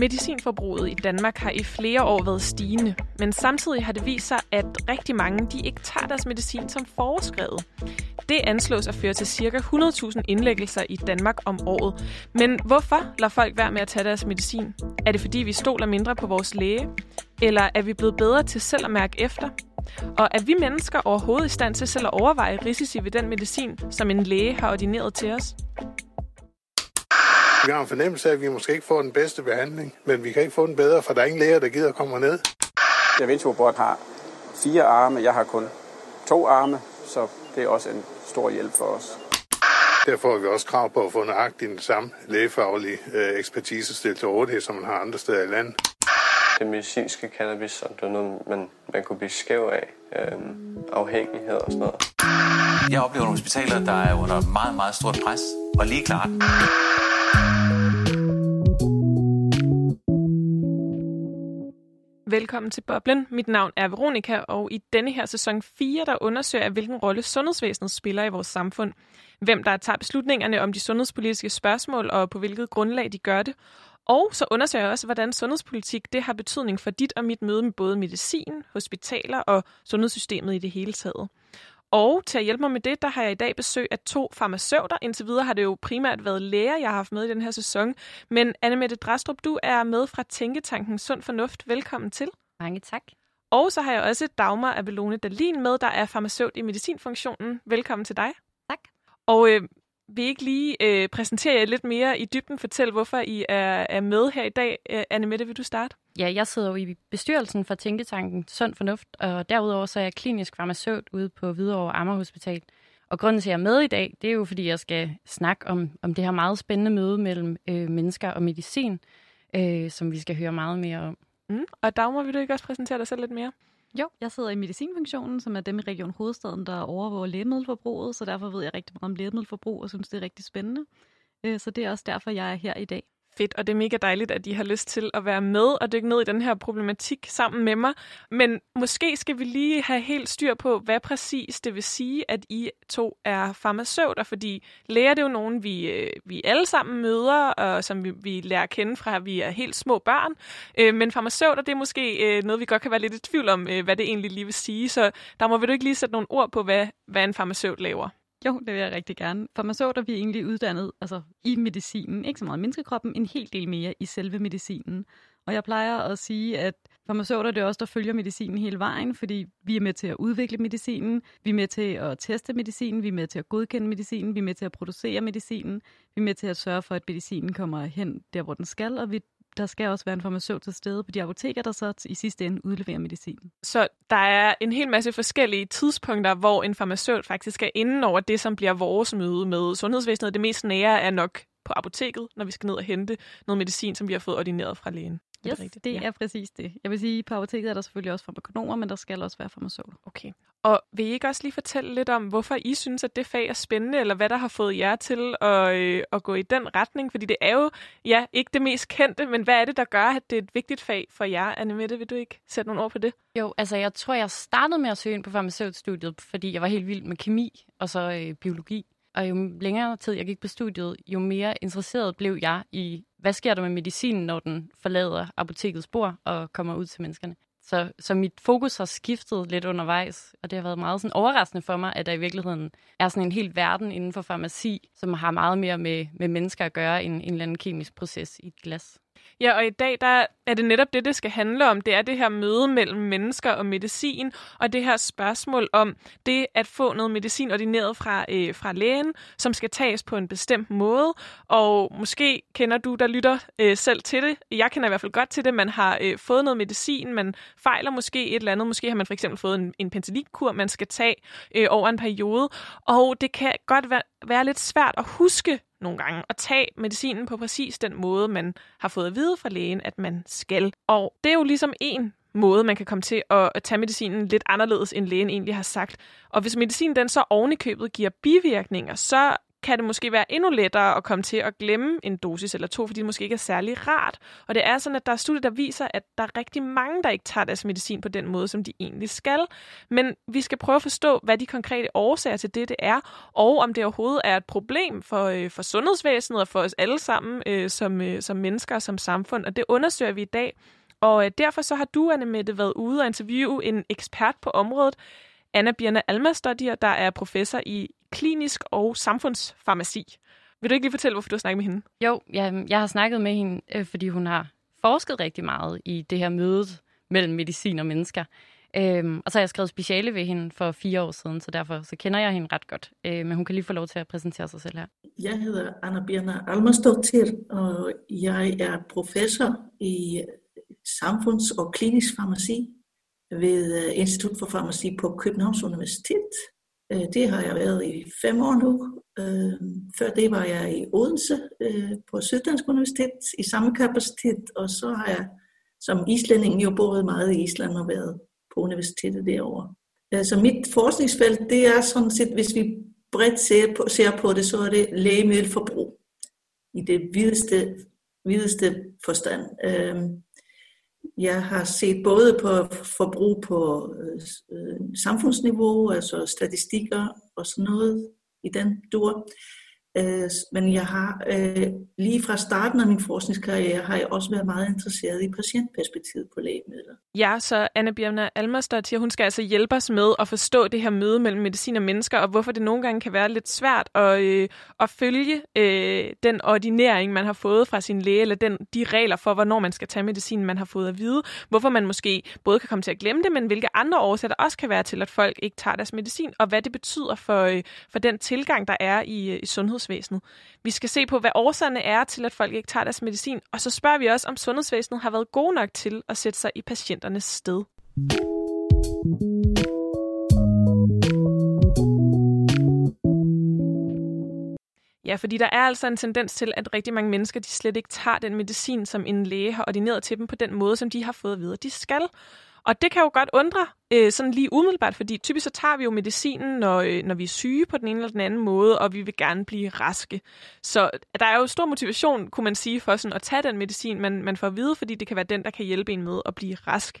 Medicinforbruget i Danmark har i flere år været stigende, men samtidig har det vist sig, at rigtig mange de ikke tager deres medicin som foreskrevet. Det anslås at føre til ca. 100.000 indlæggelser i Danmark om året. Men hvorfor lader folk være med at tage deres medicin? Er det fordi, vi stoler mindre på vores læge? Eller er vi blevet bedre til selv at mærke efter? Og er vi mennesker overhovedet i stand til selv at overveje risici ved den medicin, som en læge har ordineret til os? Vi har en fornemmelse af, at vi måske ikke får den bedste behandling, men vi kan ikke få den bedre, for der er ingen læger, der gider at komme ned. Da Vinci har fire arme, jeg har kun to arme, så det er også en stor hjælp for os. Derfor har vi også krav på at få nøjagtigt den samme lægefaglige øh, ekspertise stillet til rådighed, som man har andre steder i landet. Det medicinske cannabis, som det er noget, man, man kunne blive skæv af. Øhm, afhængighed og sådan noget. Jeg oplever nogle hospitaler, der er under meget, meget stort pres, og lige klart. Velkommen til Boblen. Mit navn er Veronika, og i denne her sæson 4, der undersøger jeg, hvilken rolle sundhedsvæsenet spiller i vores samfund. Hvem der tager beslutningerne om de sundhedspolitiske spørgsmål, og på hvilket grundlag de gør det. Og så undersøger jeg også, hvordan sundhedspolitik det har betydning for dit og mit møde med både medicin, hospitaler og sundhedssystemet i det hele taget. Og til at hjælpe mig med det, der har jeg i dag besøg af to farmaceuter. Indtil videre har det jo primært været læger, jeg har haft med i den her sæson. Men Annemette Drastrup, du er med fra Tænketanken Sund Fornuft. Velkommen til. Mange tak. Og så har jeg også Dagmar Abelone Dalin med, der er farmaceut i medicinfunktionen. Velkommen til dig. Tak. Og øh, vil ikke lige øh, præsentere jer lidt mere i dybden? Fortæl, hvorfor I er, er med her i dag. Øh, Annemette, vil du starte? Ja, jeg sidder jo i bestyrelsen for Tænketanken Sund Fornuft, og derudover så er jeg klinisk farmaceut ude på Hvidovre Amager Hospital. Og grunden til, at jeg er med i dag, det er jo, fordi jeg skal snakke om, om det her meget spændende møde mellem øh, mennesker og medicin, øh, som vi skal høre meget mere om. Mm. Og Dagmar, vil du ikke også præsentere dig selv lidt mere? Jo, jeg sidder i medicinfunktionen, som er dem i Region Hovedstaden, der overvåger lægemiddelforbruget, så derfor ved jeg rigtig meget om lægemiddelforbrug og synes, det er rigtig spændende. Øh, så det er også derfor, jeg er her i dag fedt, og det er mega dejligt, at I har lyst til at være med og dykke ned i den her problematik sammen med mig. Men måske skal vi lige have helt styr på, hvad præcis det vil sige, at I to er farmaceuter, fordi læger det er jo nogen, vi, øh, vi alle sammen møder, og som vi, vi lærer at kende fra, at vi er helt små børn. Øh, men farmaceuter, det er måske øh, noget, vi godt kan være lidt i tvivl om, øh, hvad det egentlig lige vil sige. Så der må vi du ikke lige sætte nogle ord på, hvad, hvad en farmaceut laver? Jo, det vil jeg rigtig gerne. Farmaceuter vi egentlig uddannet altså, i medicinen, ikke så meget i menneskekroppen, en hel del mere i selve medicinen. Og jeg plejer at sige, at farmaceuter det er også der følger medicinen hele vejen, fordi vi er med til at udvikle medicinen, vi er med til at teste medicinen, vi er med til at godkende medicinen, vi er med til at producere medicinen, vi er med til at sørge for, at medicinen kommer hen der, hvor den skal, og vi der skal også være en farmaceut til stede på de apoteker, der så i sidste ende udleverer medicinen. Så der er en hel masse forskellige tidspunkter, hvor en farmaceut faktisk er inde over det, som bliver vores møde med sundhedsvæsenet. Det mest nære er nok på apoteket, når vi skal ned og hente noget medicin, som vi har fået ordineret fra lægen. Yes, det, rigtigt? det ja. er præcis det. Jeg vil sige, at på apoteket er der selvfølgelig også farmakonomer, men der skal også være farmaceuter. Okay. Og vil I ikke også lige fortælle lidt om, hvorfor I synes, at det fag er spændende, eller hvad der har fået jer til at, øh, at gå i den retning? Fordi det er jo ja, ikke det mest kendte, men hvad er det, der gør, at det er et vigtigt fag for jer? Annemette, vil du ikke sætte nogle ord på det? Jo, altså jeg tror, jeg startede med at søge ind på farmaceutstudiet, fordi jeg var helt vild med kemi og så øh, biologi. Og jo længere tid jeg gik på studiet, jo mere interesseret blev jeg i, hvad sker der med medicinen, når den forlader apotekets spor og kommer ud til menneskerne. Så, så mit fokus har skiftet lidt undervejs, og det har været meget sådan overraskende for mig, at der i virkeligheden er sådan en hel verden inden for farmaci, som har meget mere med, med mennesker at gøre end en eller anden kemisk proces i et glas. Ja, og i dag der er det netop det, det skal handle om. Det er det her møde mellem mennesker og medicin, og det her spørgsmål om det at få noget medicin ordineret fra, øh, fra lægen, som skal tages på en bestemt måde. Og måske kender du, der lytter øh, selv til det. Jeg kender i hvert fald godt til det. Man har øh, fået noget medicin, man fejler måske et eller andet. Måske har man for eksempel fået en, en penicillinkur, man skal tage øh, over en periode. Og det kan godt være, være lidt svært at huske nogle gange at tage medicinen på præcis den måde, man har fået at vide fra lægen, at man skal. Og det er jo ligesom en måde, man kan komme til at, tage medicinen lidt anderledes, end lægen egentlig har sagt. Og hvis medicinen den så oven i købet giver bivirkninger, så kan det måske være endnu lettere at komme til at glemme en dosis eller to, fordi det måske ikke er særlig rart. Og det er sådan, at der er studier, der viser, at der er rigtig mange, der ikke tager deres medicin på den måde, som de egentlig skal. Men vi skal prøve at forstå, hvad de konkrete årsager til det, det er, og om det overhovedet er et problem for, øh, for sundhedsvæsenet og for os alle sammen øh, som, øh, som mennesker og som samfund. Og det undersøger vi i dag. Og øh, derfor så har du, Anne Mette, været ude og interviewe en ekspert på området, Anna Birna Almastodier, der er professor i klinisk og samfundsfarmaci. Vil du ikke lige fortælle, hvorfor du har snakket med hende? Jo, jeg, jeg har snakket med hende, øh, fordi hun har forsket rigtig meget i det her møde mellem medicin og mennesker. Øhm, og så har jeg skrevet speciale ved hende for fire år siden, så derfor så kender jeg hende ret godt. Øh, men hun kan lige få lov til at præsentere sig selv her. Jeg hedder Anna Birna Almastodtir, og jeg er professor i samfunds- og klinisk farmaci ved øh, Institut for Farmaci på Københavns Universitet. Øh, det har jeg været i fem år nu. Øh, før det var jeg i Odense øh, på Syddansk Universitet i samme kapacitet, og så har jeg som islænding jo boet meget i Island og været på universitetet derovre. Øh, så mit forskningsfelt, det er sådan set, hvis vi bredt ser på, ser på det, så er det lægemiddelforbrug i det videste, videste forstand. Øh, jeg har set både på forbrug på øh, øh, samfundsniveau, altså statistikker og sådan noget i den dur. Øh, men jeg har øh, lige fra starten af min forskningskarriere har jeg også været meget interesseret i patientperspektivet på lægemidler. Ja, så Anne Birna Almerstad hun skal altså hjælpe os med at forstå det her møde mellem medicin og mennesker, og hvorfor det nogle gange kan være lidt svært at, øh, at følge øh, den ordinering, man har fået fra sin læge, eller den, de regler for, hvornår man skal tage medicin, man har fået at vide. Hvorfor man måske både kan komme til at glemme det, men hvilke andre årsager der også kan være til, at folk ikke tager deres medicin, og hvad det betyder for, øh, for den tilgang, der er i, øh, i sundhed sundhedsvæsenet. Vi skal se på, hvad årsagerne er til, at folk ikke tager deres medicin, og så spørger vi også, om sundhedsvæsenet har været god nok til at sætte sig i patienternes sted. Ja, fordi der er altså en tendens til, at rigtig mange mennesker de slet ikke tager den medicin, som en læge har ordineret til dem på den måde, som de har fået at vide, at de skal. Og det kan jo godt undre, øh, sådan lige umiddelbart, fordi typisk så tager vi jo medicinen, når, øh, når vi er syge på den ene eller den anden måde, og vi vil gerne blive raske. Så der er jo stor motivation, kunne man sige, for sådan at tage den medicin, man, man får at vide, fordi det kan være den, der kan hjælpe en med at blive rask.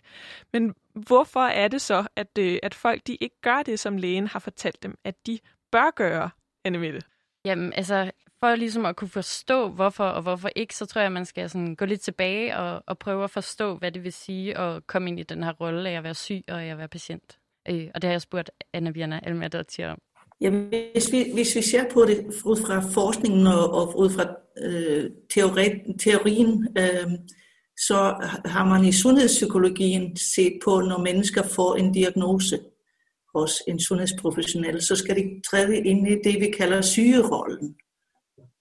Men hvorfor er det så, at, øh, at folk de ikke gør det, som lægen har fortalt dem, at de bør gøre, Anne Mette? Jamen, altså, for ligesom at kunne forstå, hvorfor og hvorfor ikke, så tror jeg, at man skal sådan gå lidt tilbage og, og prøve at forstå, hvad det vil sige at komme ind i den her rolle af at være syg og af at være patient. Øh, og det har jeg spurgt Anna Bjerna Almerdotti om. Jamen, hvis vi, hvis vi ser på det ud fra forskningen og, og ud fra øh, teori, teorien, øh, så har man i sundhedspsykologien set på, når mennesker får en diagnose hos en sundhedsprofessionel, så skal de træde ind i det, vi kalder sygerollen.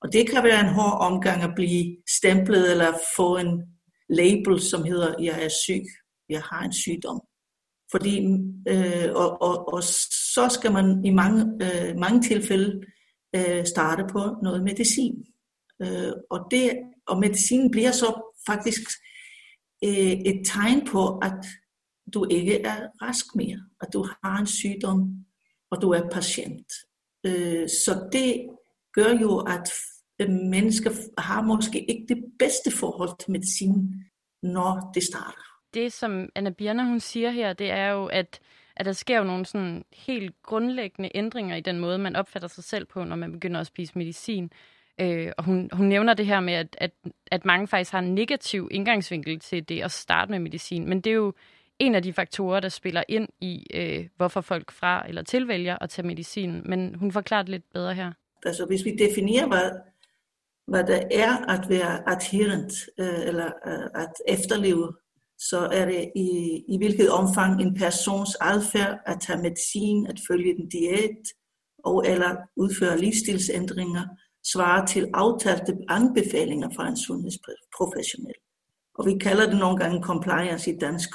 Og det kan være en hård omgang at blive stemplet eller få en label, som hedder, jeg er syg, jeg har en sygdom. Fordi, øh, og, og, og så skal man i mange, øh, mange tilfælde øh, starte på noget medicin. Øh, og, det, og medicinen bliver så faktisk øh, et tegn på, at du ikke er rask mere, at du har en sygdom, og du er patient. Øh, så det gør jo, at øh, mennesker har måske ikke det bedste forhold til medicin, når det starter. Det, som Anna Birner, hun siger her, det er jo, at, at der sker jo nogle sådan helt grundlæggende ændringer i den måde, man opfatter sig selv på, når man begynder at spise medicin. Øh, og hun, hun nævner det her med, at, at, at mange faktisk har en negativ indgangsvinkel til det at starte med medicin. Men det er jo en af de faktorer, der spiller ind i, øh, hvorfor folk fra eller tilvælger at tage medicin. Men hun forklarer det lidt bedre her. Altså hvis vi definerer, hvad, hvad det er at være adherent, øh, eller øh, at efterleve, så er det i, i hvilket omfang en persons adfærd at tage medicin, at følge den diæt, og eller udføre livsstilsændringer, svarer til aftalte anbefalinger fra en sundhedsprofessionel. Og vi kalder det nogle gange compliance i dansk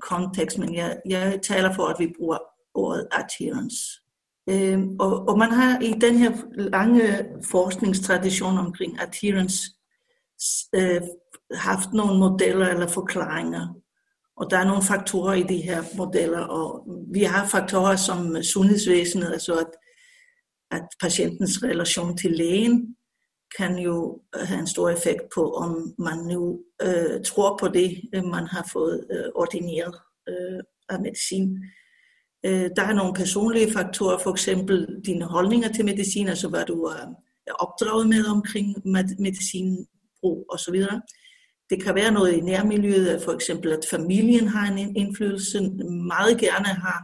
kontekst, men jeg, jeg taler for, at vi bruger ordet adherence. Øh, og, og man har i den her lange forskningstradition omkring adherence øh, haft nogle modeller eller forklaringer. Og der er nogle faktorer i de her modeller, og vi har faktorer som sundhedsvæsenet, altså at at patientens relation til lægen kan jo have en stor effekt på, om man nu øh, tror på det, øh, man har fået øh, ordineret øh, af medicin. Øh, Øh, der er nogle personlige faktorer, for eksempel dine holdninger til medicin, altså hvad du er opdraget med omkring medicinbrug osv. Det kan være noget i nærmiljøet, for eksempel at familien har en indflydelse, meget gerne har,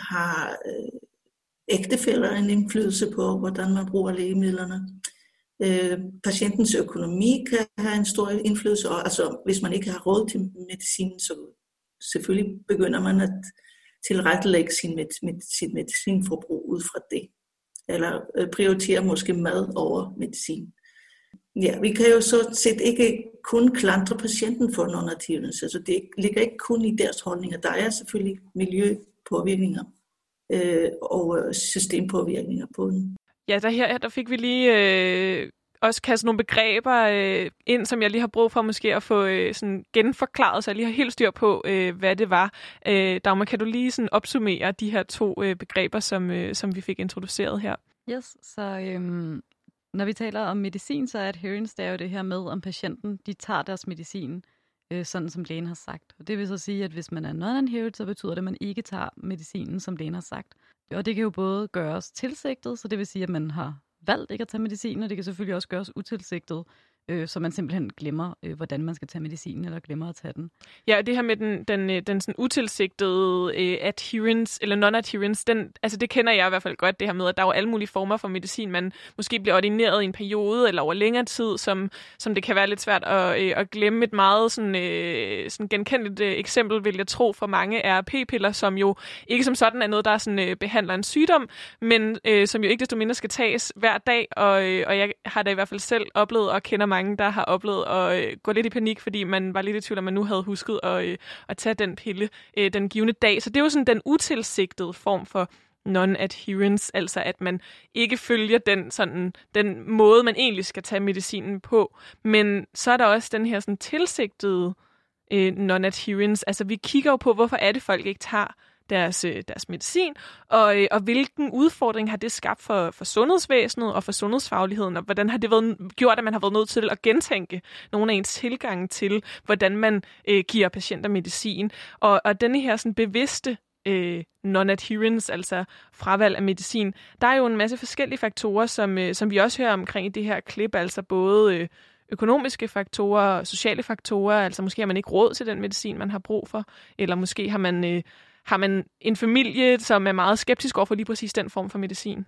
har øh, ægtefælder en indflydelse på, hvordan man bruger lægemidlerne. Øh, patientens økonomi kan have en stor indflydelse, og altså, hvis man ikke har råd til medicin, så selvfølgelig begynder man at tilrettelægge sin med, med, sit medicinforbrug ud fra det. Eller øh, prioritere måske mad over medicin. Ja, vi kan jo så set ikke kun klandre patienten for non Altså det ligger ikke kun i deres holdninger. Der er selvfølgelig miljøpåvirkninger øh, og øh, systempåvirkninger på den. Ja, der her der fik vi lige øh, også kaste nogle begreber øh, ind, som jeg lige har brug for måske at få øh, sådan genforklaret, så jeg lige har helt styr på, øh, hvad det var. Øh, Dagmar, kan du lige sådan opsummere de her to øh, begreber, som, øh, som vi fik introduceret her? Yes, så øhm, når vi taler om medicin, så er adherence det er jo det her med, om patienten de tager deres medicin, øh, sådan som lægen har sagt. Og det vil så sige, at hvis man er non-adherent, så betyder det, at man ikke tager medicinen, som lægen har sagt. Og det kan jo både gøres tilsigtet, så det vil sige, at man har valgt ikke at tage medicin, og det kan selvfølgelig også gøres utilsigtet, øh, så man simpelthen glemmer, øh, hvordan man skal tage medicinen, eller glemmer at tage den. Ja, og det her med den, den, øh, den sådan utilsigtede øh, adherence, eller non-adherence, den, altså det kender jeg i hvert fald godt, det her med, at der er jo alle mulige former for medicin, man måske bliver ordineret i en periode, eller over længere tid, som, som det kan være lidt svært at, øh, at glemme. Et meget sådan, øh, sådan genkendeligt øh, eksempel, vil jeg tro, for mange er p-piller, som jo ikke som sådan er noget, der sådan, øh, behandler en sygdom, men øh, som jo ikke desto mindre skal tages hver dag, og, øh, og jeg har da i hvert fald selv oplevet og kender mange, der har oplevet at øh, gå lidt i panik, fordi man var lidt i tvivl, om man nu havde husket at, øh, at tage den pille øh, den givende dag. Så det er jo sådan den utilsigtede form for non-adherence, altså at man ikke følger den, sådan, den måde, man egentlig skal tage medicinen på. Men så er der også den her sådan, tilsigtede øh, non-adherence. Altså vi kigger jo på, hvorfor er det, folk ikke tager deres, øh, deres medicin, og, øh, og hvilken udfordring har det skabt for, for sundhedsvæsenet og for sundhedsfagligheden, og hvordan har det været, gjort, at man har været nødt til at gentænke nogle af ens tilgange til, hvordan man øh, giver patienter medicin. Og, og denne her sådan bevidste øh, non-adherence, altså fravalg af medicin, der er jo en masse forskellige faktorer, som, øh, som vi også hører omkring i det her klip, altså både øh, økonomiske faktorer, sociale faktorer, altså måske har man ikke råd til den medicin, man har brug for, eller måske har man øh, har man en familie, som er meget skeptisk over for lige præcis den form for medicin?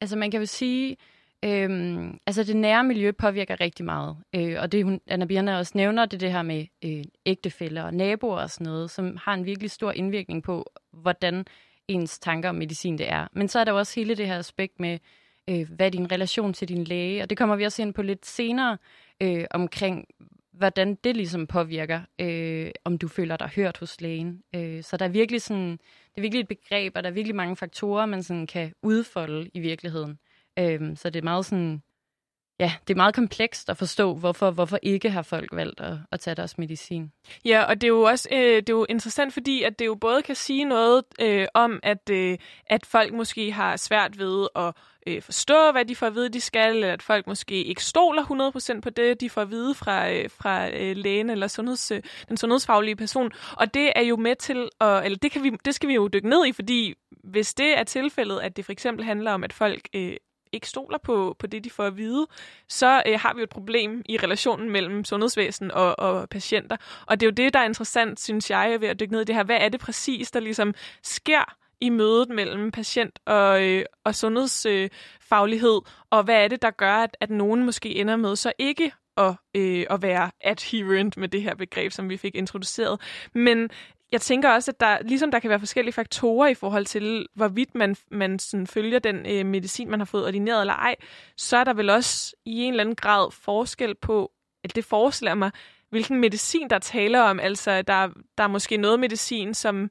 Altså man kan jo sige, Øhm, altså det nære miljø påvirker rigtig meget, øh, og det hun, Anna Birna også nævner, det er det her med øh, ægtefælder og naboer og sådan noget, som har en virkelig stor indvirkning på, hvordan ens tanker om medicin det er. Men så er der også hele det her aspekt med, øh, hvad er din relation til din læge, og det kommer vi også ind på lidt senere, øh, omkring hvordan det ligesom påvirker, øh, om du føler dig hørt hos lægen. Øh, så der er virkelig sådan, det er virkelig et begreb, og der er virkelig mange faktorer, man sådan kan udfolde i virkeligheden. Øh, så det er meget sådan, ja, det er meget komplekst at forstå, hvorfor, hvorfor ikke har folk valgt at, at tage deres medicin. Ja, og det er jo også øh, det er jo interessant, fordi at det jo både kan sige noget øh, om, at, øh, at folk måske har svært ved at øh, forstå, hvad de får at vide, de skal, eller at folk måske ikke stoler 100% på det, de får at vide fra, øh, fra øh, lægen eller sundheds, øh, den sundhedsfaglige person. Og det er jo med til, at, eller det, kan vi, det skal vi jo dykke ned i, fordi hvis det er tilfældet, at det for eksempel handler om, at folk øh, ikke stoler på, på det, de får at vide, så øh, har vi jo et problem i relationen mellem sundhedsvæsen og, og patienter. Og det er jo det, der er interessant, synes jeg, ved at dykke ned i det her. Hvad er det præcis, der ligesom sker i mødet mellem patient og, øh, og sundhedsfaglighed, øh, og hvad er det, der gør, at, at nogen måske ender med så ikke at, øh, at være adherent med det her begreb, som vi fik introduceret. Men jeg tænker også, at der, ligesom der kan være forskellige faktorer i forhold til, hvorvidt man, man sådan følger den øh, medicin, man har fået ordineret eller ej, så er der vel også i en eller anden grad forskel på, at det forestiller mig, hvilken medicin der taler om. Altså, der, der er måske noget medicin, som,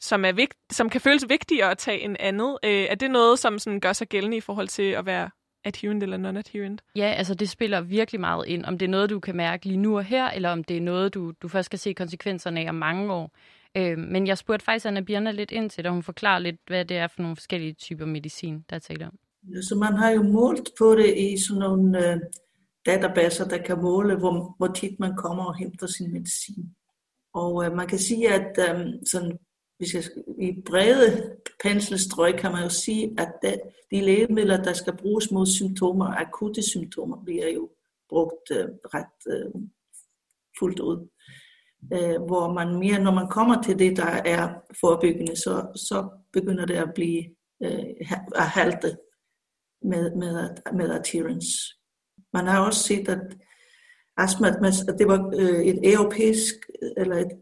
som, er vigt, som kan føles vigtigere at tage end andet. Øh, er det noget, som sådan gør sig gældende i forhold til at være adherent eller non-adherent? Ja, altså det spiller virkelig meget ind, om det er noget, du kan mærke lige nu og her, eller om det er noget, du, du først skal se konsekvenserne af om mange år. Øh, men jeg spurgte faktisk Anna Birna lidt ind til, da hun forklarer lidt, hvad det er for nogle forskellige typer medicin, der er talt om. Så man har jo målt på det i sådan nogle øh, databaser, der kan måle, hvor, hvor tit man kommer og henter sin medicin. Og øh, man kan sige, at øh, sådan, hvis jeg, i brede penselstrøg kan man jo sige, at det, de lægemidler, der skal bruges mod symptomer, akutte symptomer, bliver jo brugt øh, ret øh, fuldt ud. Øh, hvor man mere, når man kommer til det, der er forebyggende, så, så begynder det at blive øh, at halte med, med, med adherence. Man har også set, at astma, at det var øh, et europæisk, eller et,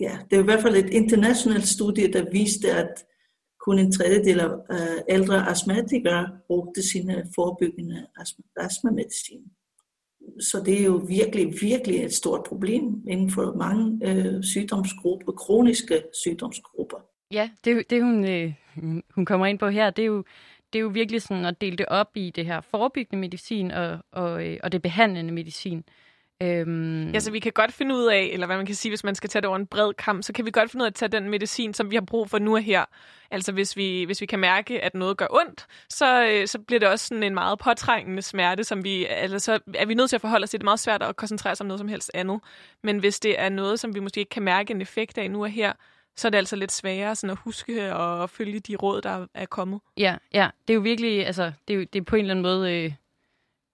ja, det er i hvert fald et internationalt studie, der viste, at kun en tredjedel af ældre astmatikere brugte sine forebyggende astmamedicin. Så det er jo virkelig, virkelig et stort problem inden for mange øh, sygdomsgrupper, kroniske sygdomsgrupper. Ja, det, det hun, øh, hun kommer ind på her, det er jo det er jo virkelig sådan at dele det op i det her forebyggende medicin og, og, øh, og det behandlende medicin. Øhm... Ja, så vi kan godt finde ud af, eller hvad man kan sige, hvis man skal tage det over en bred kamp, så kan vi godt finde ud af at tage den medicin, som vi har brug for nu og her. Altså hvis vi, hvis vi kan mærke, at noget gør ondt, så, øh, så bliver det også sådan en meget påtrængende smerte, som vi, altså så er vi nødt til at forholde os til. Det er meget svært at koncentrere sig om noget som helst andet. Men hvis det er noget, som vi måske ikke kan mærke en effekt af nu og her, så er det altså lidt sværere sådan at huske og følge de råd, der er kommet. Ja, ja. Det er jo virkelig, altså, det er, jo, det er på en eller anden måde øh,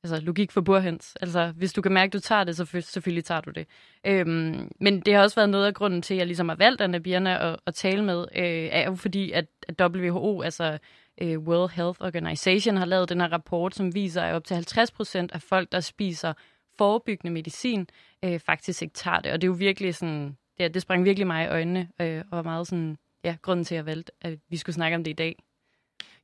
altså, logik for burhens. Altså, hvis du kan mærke, at du tager det, så selvfølgelig tager du det. Øhm, men det har også været noget af grunden til, at jeg ligesom har valgt Anna Birna at, at tale med, øh, er jo fordi, at, at WHO, altså øh, World Health Organization, har lavet den her rapport, som viser, at op til 50 procent af folk, der spiser forebyggende medicin, øh, faktisk ikke tager det. Og det er jo virkelig sådan det, det sprang virkelig mig i øjnene, øh, og var meget sådan, ja, grunden til, at jeg valgte, at vi skulle snakke om det i dag.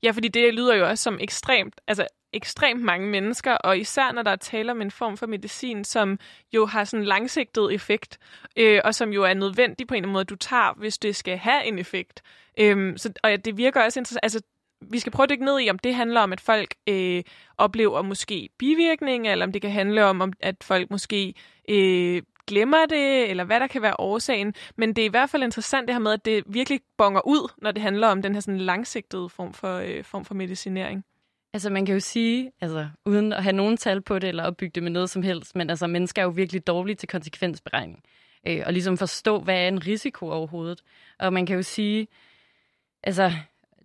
Ja, fordi det lyder jo også som ekstremt, altså ekstremt mange mennesker, og især når der er tale om en form for medicin, som jo har sådan en langsigtet effekt, øh, og som jo er nødvendig på en eller anden måde, du tager, hvis det skal have en effekt. Øh, så, og det virker også interessant, altså vi skal prøve at dykke ned i, om det handler om, at folk øh, oplever måske bivirkninger, eller om det kan handle om, at folk måske øh, glemmer det, eller hvad der kan være årsagen. Men det er i hvert fald interessant det her med, at det virkelig bonger ud, når det handler om den her sådan langsigtede form for, øh, form for medicinering. Altså man kan jo sige, altså uden at have nogen tal på det, eller opbygge det med noget som helst, men altså mennesker er jo virkelig dårlige til konsekvensberegning. Øh, og ligesom forstå, hvad er en risiko overhovedet. Og man kan jo sige, altså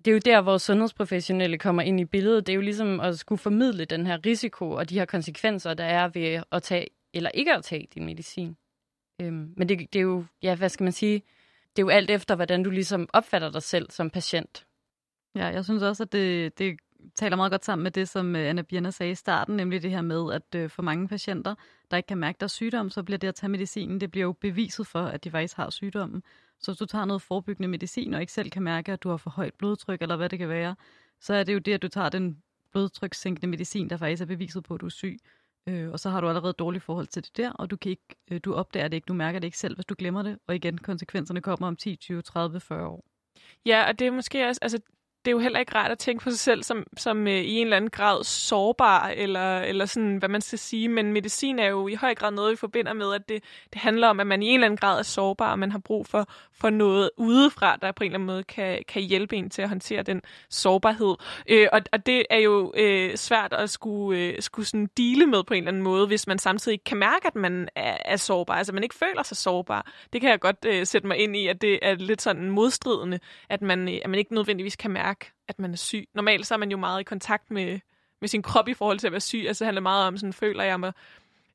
det er jo der, hvor sundhedsprofessionelle kommer ind i billedet. Det er jo ligesom at skulle formidle den her risiko og de her konsekvenser, der er ved at tage eller ikke at tage din medicin. Øhm, men det, det er jo, ja, hvad skal man sige, det er jo alt efter, hvordan du ligesom opfatter dig selv som patient. Ja, jeg synes også, at det, det taler meget godt sammen med det, som øh, Anna Birna sagde i starten, nemlig det her med, at øh, for mange patienter, der ikke kan mærke deres sygdom, så bliver det at tage medicinen, det bliver jo beviset for, at de faktisk har sygdommen. Så hvis du tager noget forebyggende medicin, og ikke selv kan mærke, at du har for højt blodtryk, eller hvad det kan være, så er det jo det, at du tager den blodtrykssænkende medicin, der faktisk er beviset på, at du er syg. Øh, og så har du allerede et dårligt forhold til det der, og du, kan ikke, øh, du opdager det ikke, du mærker det ikke selv, hvis du glemmer det. Og igen, konsekvenserne kommer om 10, 20, 30, 40 år. Ja, og det er måske også, altså det er jo heller ikke rart at tænke på sig selv som, som øh, i en eller anden grad sårbar, eller, eller sådan, hvad man skal sige. Men medicin er jo i høj grad noget, vi forbinder med, at det, det handler om, at man i en eller anden grad er sårbar, og man har brug for, for noget udefra, der på en eller anden måde kan, kan hjælpe en til at håndtere den sårbarhed. Øh, og, og det er jo øh, svært at skulle, øh, skulle sådan dele med på en eller anden måde, hvis man samtidig ikke kan mærke, at man er, er sårbar, altså man ikke føler sig sårbar. Det kan jeg godt øh, sætte mig ind i, at det er lidt sådan modstridende, at man, øh, at man ikke nødvendigvis kan mærke, mærke, at man er syg. Normalt så er man jo meget i kontakt med, med sin krop i forhold til at være syg. Altså det handler meget om, sådan føler jeg mig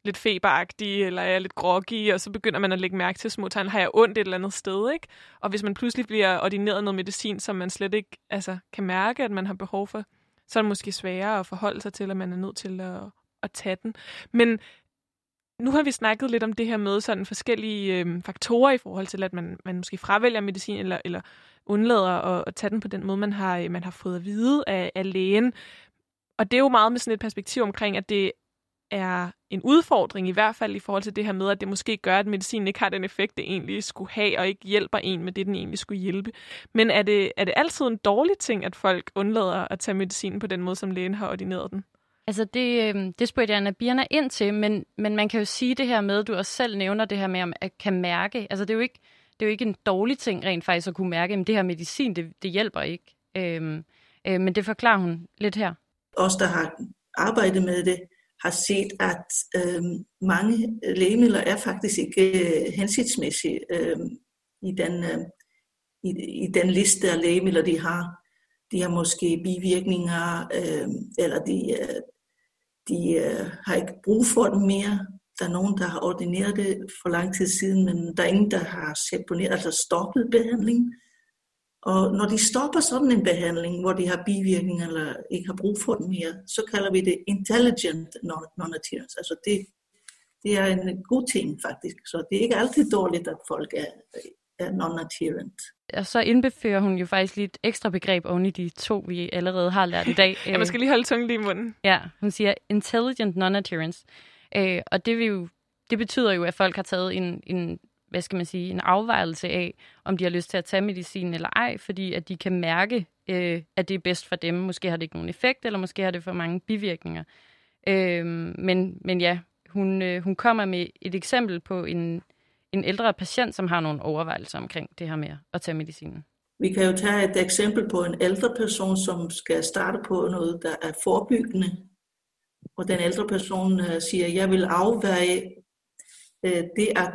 lidt feberagtig, eller er jeg lidt groggy, og så begynder man at lægge mærke til små tegn. Har jeg ondt et eller andet sted, ikke? Og hvis man pludselig bliver ordineret noget medicin, som man slet ikke altså, kan mærke, at man har behov for, så er det måske sværere at forholde sig til, at man er nødt til at, at tage den. Men nu har vi snakket lidt om det her med sådan forskellige øh, faktorer i forhold til, at man, man måske fravælger medicin, eller, eller undlader at, at tage den på den måde, man har, øh, man har fået at vide af, af lægen. Og det er jo meget med sådan et perspektiv omkring, at det er en udfordring, i hvert fald i forhold til det her med, at det måske gør, at medicinen ikke har den effekt, det egentlig skulle have, og ikke hjælper en med det, den egentlig skulle hjælpe. Men er det, er det altid en dårlig ting, at folk undlader at tage medicinen på den måde, som lægen har ordineret den? Altså det, øh, det spurgte jeg Anna Birna ind til, men, men man kan jo sige det her med, du også selv nævner det her med at kan mærke. Altså det er jo ikke, det er jo ikke en dårlig ting rent faktisk at kunne mærke, at det her medicin, det, det hjælper ikke. Øhm, øh, men det forklarer hun lidt her. os, der har arbejdet med det, har set, at øhm, øh, mange lægemidler er faktisk ikke øh, hensigtsmæssige øh, i, den, øh, i, i den liste af lægemidler, de har. De har måske bivirkninger, øh, eller de, øh, de øh, har ikke brug for dem mere. Der er nogen, der har ordineret det for lang tid siden, men der er ingen, der har seponeret, altså stoppet behandling. Og når de stopper sådan en behandling, hvor de har bivirkninger eller ikke har brug for den mere, så kalder vi det intelligent non-adherence. Altså det, det er en god ting faktisk. Så det er ikke altid dårligt, at folk er, er non-adherent. Og så indbefører hun jo faktisk lige et ekstra begreb oven i de to, vi allerede har lært i dag. ja, man skal lige holde tungen lige i munden. Ja, hun siger intelligent non-adherence. Øh, og det, vil jo, det betyder jo, at folk har taget en, en hvad skal man sige, en afvejelse af, om de har lyst til at tage medicin eller ej, fordi at de kan mærke, øh, at det er bedst for dem. Måske har det ikke nogen effekt, eller måske har det for mange bivirkninger. Øh, men, men ja, hun, øh, hun kommer med et eksempel på en, en ældre patient, som har nogle overvejelser omkring det her med at tage medicinen. Vi kan jo tage et eksempel på en ældre person, som skal starte på noget, der er forebyggende. Og den ældre person øh, siger, jeg vil afveje øh, det at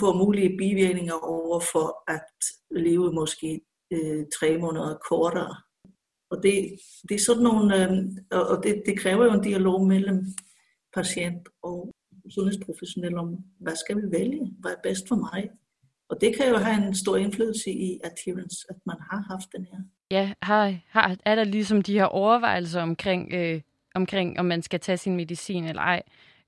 få mulige bivirkninger over for at leve måske øh, tre måneder kortere. Og det, det er sådan nogle, og det, det kræver jo en dialog mellem patient og sundhedsprofessionel om, hvad skal vi vælge? Hvad er bedst for mig? Og det kan jo have en stor indflydelse i adherence, at man har haft den her. Ja, har, har, er der ligesom de her overvejelser omkring, øh, omkring, om man skal tage sin medicin eller ej?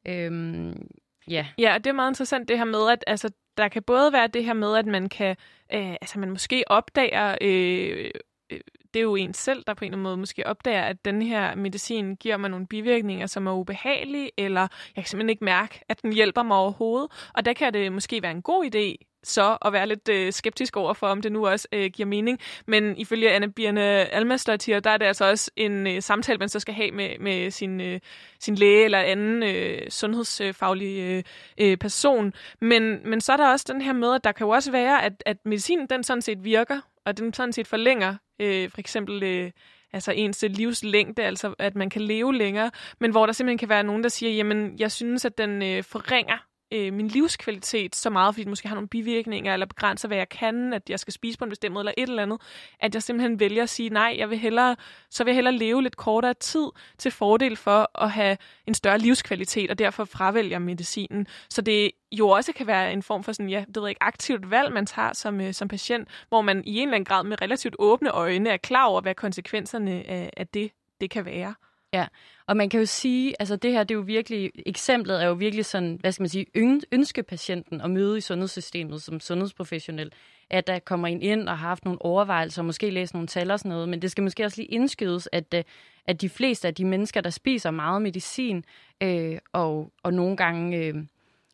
Øhm, Ja. ja, og det er meget interessant det her med, at altså, der kan både være det her med, at man kan, øh, altså man måske opdager, øh, øh, det er jo en selv, der på en eller anden måde måske opdager, at den her medicin giver mig nogle bivirkninger, som er ubehagelige, eller jeg kan simpelthen ikke mærke, at den hjælper mig overhovedet. Og der kan det måske være en god idé så at være lidt øh, skeptisk over for, om det nu også øh, giver mening. Men ifølge Anne Birne Almastadtir, der er det altså også en øh, samtale, man så skal have med, med sin, øh, sin læge eller anden øh, sundhedsfaglig øh, øh, person. Men, men så er der også den her med, at der kan jo også være, at, at medicinen den sådan set virker, og den sådan set forlænger øh, for eksempel... Øh, altså ens livslængde, altså at man kan leve længere, men hvor der simpelthen kan være nogen, der siger, jamen, jeg synes, at den øh, forringer øh, min livskvalitet så meget, fordi det måske har nogle bivirkninger, eller begrænser, hvad jeg kan, at jeg skal spise på en bestemt måde, eller et eller andet, at jeg simpelthen vælger at sige, nej, jeg vil hellere, så vil jeg hellere leve lidt kortere tid til fordel for at have en større livskvalitet, og derfor fravælger medicinen. Så det jo også kan være en form for sådan, ja, det ved ikke, aktivt valg, man tager som, øh, som patient, hvor man i en eller anden grad med relativt åbne øjne er klar over, hvad konsekvenserne af, af det, det kan være. Ja, og man kan jo sige, altså det her, det er jo virkelig, eksemplet er jo virkelig sådan, hvad skal man sige, ønske patienten at møde i sundhedssystemet som sundhedsprofessionel, at der kommer en ind og har haft nogle overvejelser, og måske læst nogle tal og sådan noget, men det skal måske også lige indskydes, at, øh, at de fleste af de mennesker, der spiser meget medicin, øh, og, og nogle gange, øh,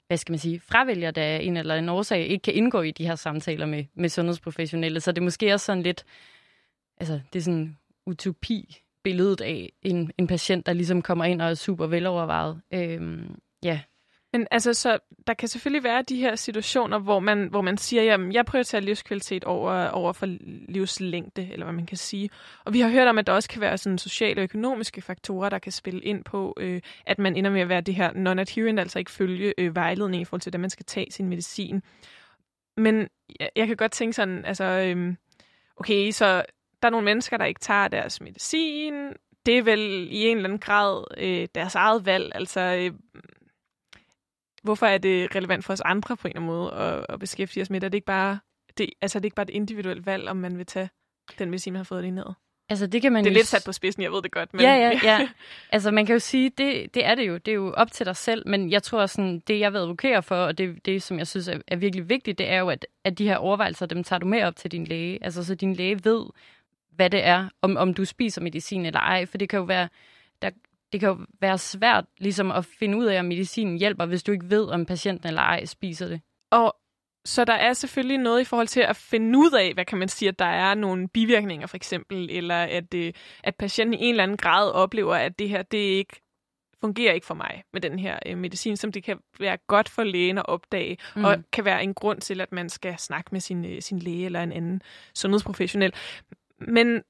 hvad skal man sige, fravælger der en eller anden årsag, ikke kan indgå i de her samtaler med, med sundhedsprofessionelle, så det er måske også sådan lidt, altså det er sådan utopi, billedet af en, en patient, der ligesom kommer ind og er super velovervejet. Øhm, ja. Men altså, så der kan selvfølgelig være de her situationer, hvor man, hvor man siger, jamen, jeg prioriterer livskvalitet over, over for livslængde, eller hvad man kan sige. Og vi har hørt om, at der også kan være sådan sociale og økonomiske faktorer, der kan spille ind på, øh, at man ender med at være det her non-adherent, altså ikke følge øh, vejledning i forhold til, at man skal tage sin medicin. Men jeg, jeg kan godt tænke sådan, altså, øh, okay, så der er nogle mennesker, der ikke tager deres medicin. Det er vel i en eller anden grad øh, deres eget valg. Altså, øh, hvorfor er det relevant for os andre på en eller anden måde at, at beskæftige os med det? Er det ikke bare, det, altså, det er ikke bare et individuelt valg, om man vil tage den medicin, man har fået lige ned? Altså, det kan man det er jo... lidt sat på spidsen, jeg ved det godt. Men... Ja, ja, ja. Altså, man kan jo sige, det, det er det jo. Det er jo op til dig selv. Men jeg tror, sådan, det jeg vil advokere for, og det, det som jeg synes er, er virkelig vigtigt, det er jo, at, at de her overvejelser, dem tager du med op til din læge. Altså, så din læge ved, hvad det er, om, om du spiser medicin eller ej. For det kan jo være, der, det kan jo være svært ligesom at finde ud af, om medicinen hjælper, hvis du ikke ved, om patienten eller ej spiser det. Og så der er selvfølgelig noget i forhold til at finde ud af, hvad kan man sige, at der er nogle bivirkninger for eksempel, eller at, øh, at patienten i en eller anden grad oplever, at det her, det ikke fungerer ikke for mig med den her øh, medicin, som det kan være godt for lægen at opdage, mm. og kan være en grund til, at man skal snakke med sin, øh, sin læge eller en anden sundhedsprofessionel. Men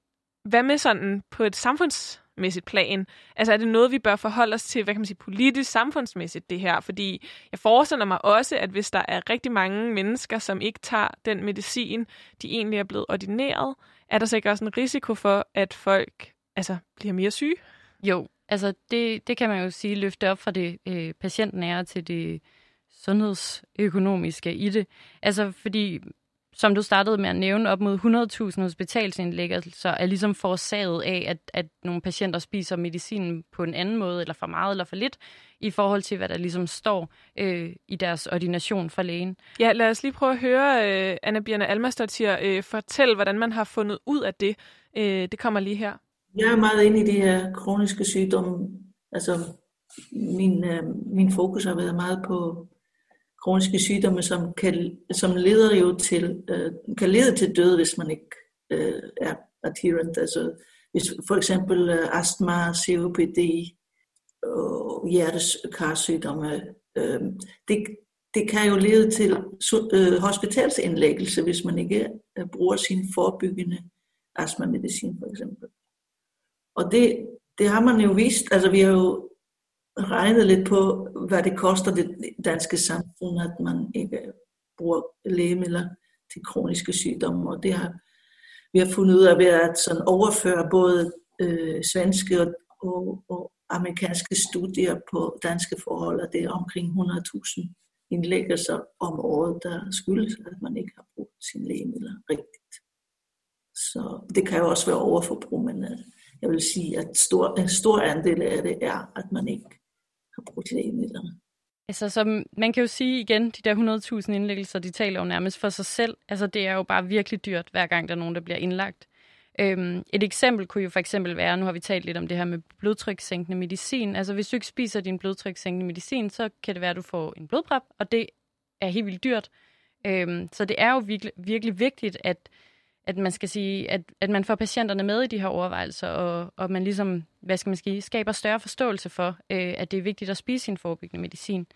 hvad med sådan på et samfundsmæssigt plan? Altså er det noget, vi bør forholde os til, hvad kan man sige, politisk, samfundsmæssigt det her? Fordi jeg forestiller mig også, at hvis der er rigtig mange mennesker, som ikke tager den medicin, de egentlig er blevet ordineret, er der sikkert også en risiko for, at folk altså, bliver mere syge? Jo, altså det, det kan man jo sige, løfte op fra det øh, patientnære til det sundhedsøkonomiske i det. Altså fordi som du startede med at nævne, op mod 100.000 hospitalsindlæggelser er ligesom forårsaget af, at, at nogle patienter spiser medicinen på en anden måde, eller for meget eller for lidt, i forhold til, hvad der ligesom står øh, i deres ordination fra lægen. Ja, lad os lige prøve at høre øh, Anna Bjørne Almastotir øh, fortælle, hvordan man har fundet ud af det. Øh, det kommer lige her. Jeg er meget inde i de her kroniske sygdomme. Altså, min, øh, min fokus har været meget på kroniske sygdomme, som, kan, som leder jo til, øh, kan lede til død, hvis man ikke øh, er adherent. Altså, hvis for eksempel øh, astma, COPD og hjertekarsygdomme, øh, det, det kan jo lede til øh, hospitalsindlæggelse, hvis man ikke øh, bruger sin forebyggende astmamedicin for eksempel. Og det, det har man jo vist, altså vi har jo regnet lidt på, hvad det koster det danske samfund, at man ikke bruger lægemidler til kroniske sygdomme. Og det har vi har fundet ud af ved at sådan overføre både øh, svenske og, og, og amerikanske studier på danske forhold, og det er omkring 100.000 indlæggelser om året, der skyldes, at man ikke har brugt sine lægemidler rigtigt. Så det kan jo også være overforbrug, men øh, jeg vil sige, at stor, en stor andel af det er, at man ikke har brugt lægemidlerne. Altså, som man kan jo sige igen, de der 100.000 indlæggelser, de taler jo nærmest for sig selv. Altså, det er jo bare virkelig dyrt, hver gang der er nogen, der bliver indlagt. Øhm, et eksempel kunne jo for eksempel være, nu har vi talt lidt om det her med blodtrykssænkende medicin. Altså, hvis du ikke spiser din blodtrykssænkende medicin, så kan det være, at du får en blodprop, og det er helt vildt dyrt. Øhm, så det er jo virkelig, virkelig vigtigt, at at man skal sige, at, at man får patienterne med i de her overvejelser, og, og man ligesom, hvad skal man sige, skaber større forståelse for, øh, at det er vigtigt at spise sin forebyggende medicin.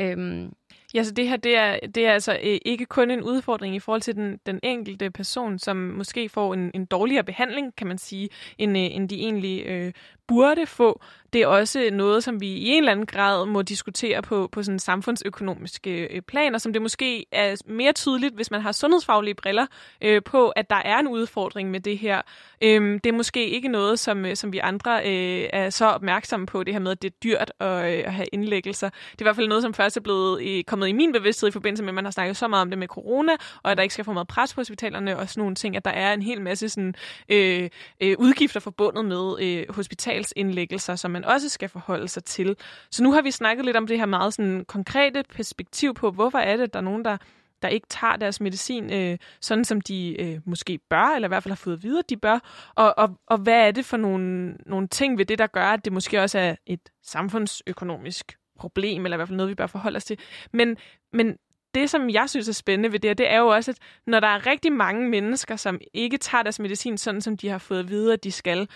Øhm, ja, så det her, det er, det er altså øh, ikke kun en udfordring i forhold til den, den enkelte person, som måske får en, en dårligere behandling, kan man sige, end, øh, end de egentlig øh, burde få. Det er også noget, som vi i en eller anden grad må diskutere på, på sådan samfundsøkonomiske øh, planer, som det måske er mere tydeligt, hvis man har sundhedsfaglige briller øh, på, at der er en udfordring med det her. Øh, det er måske ikke noget, som, øh, som vi andre øh, er så opmærksomme på, det her med, at det er dyrt at, øh, at have indlæggelser. Det er i hvert fald noget, som først er blevet øh, kommet i min bevidsthed i forbindelse med, at man har snakket så meget om det med corona, og at der ikke skal få meget pres på hospitalerne og sådan nogle ting, at der er en hel masse sådan, øh, øh, udgifter forbundet med øh, hospitalsindlæggelser, som man også skal forholde sig til. Så nu har vi snakket lidt om det her meget sådan, konkrete perspektiv på, hvorfor er det, at der er nogen, der der ikke tager deres medicin, øh, sådan som de øh, måske bør, eller i hvert fald har fået videre, at de bør. Og, og, og hvad er det for nogle, nogle ting ved det, der gør, at det måske også er et samfundsøkonomisk problem, eller i hvert fald noget, vi bør forholde os til. Men, men det, som jeg synes er spændende ved det det er jo også, at når der er rigtig mange mennesker, som ikke tager deres medicin sådan, som de har fået at vide, at de skal,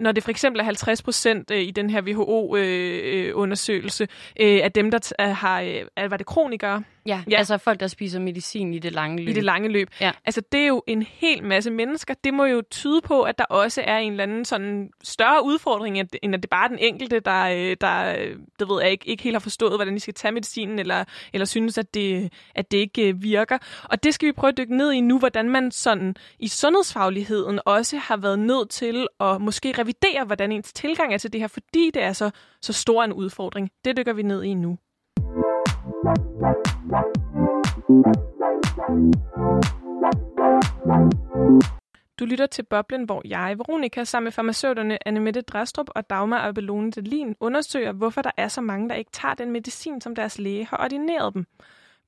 når det for eksempel er 50 procent øh, i den her WHO-undersøgelse øh, øh, af dem, der har, var det kronikere? Ja, ja, altså folk, der spiser medicin i det lange løb. I det lange løb. Ja. Altså det er jo en hel masse mennesker. Det må jo tyde på, at der også er en eller anden sådan større udfordring, end at det bare er den enkelte, der, der det ved jeg ikke, ikke helt har forstået, hvordan de skal tage medicinen, eller, eller synes, at det, at det ikke virker. Og det skal vi prøve at dykke ned i nu, hvordan man sådan i sundhedsfagligheden også har været nødt til at måske revidere, hvordan ens tilgang er til det her, fordi det er så, så stor en udfordring. Det dykker vi ned i nu. Du lytter til Boblen, hvor jeg, Veronika, sammen med farmaceuterne Annemette Drastrup og Dagmar Abelone Delin undersøger, hvorfor der er så mange, der ikke tager den medicin, som deres læge har ordineret dem.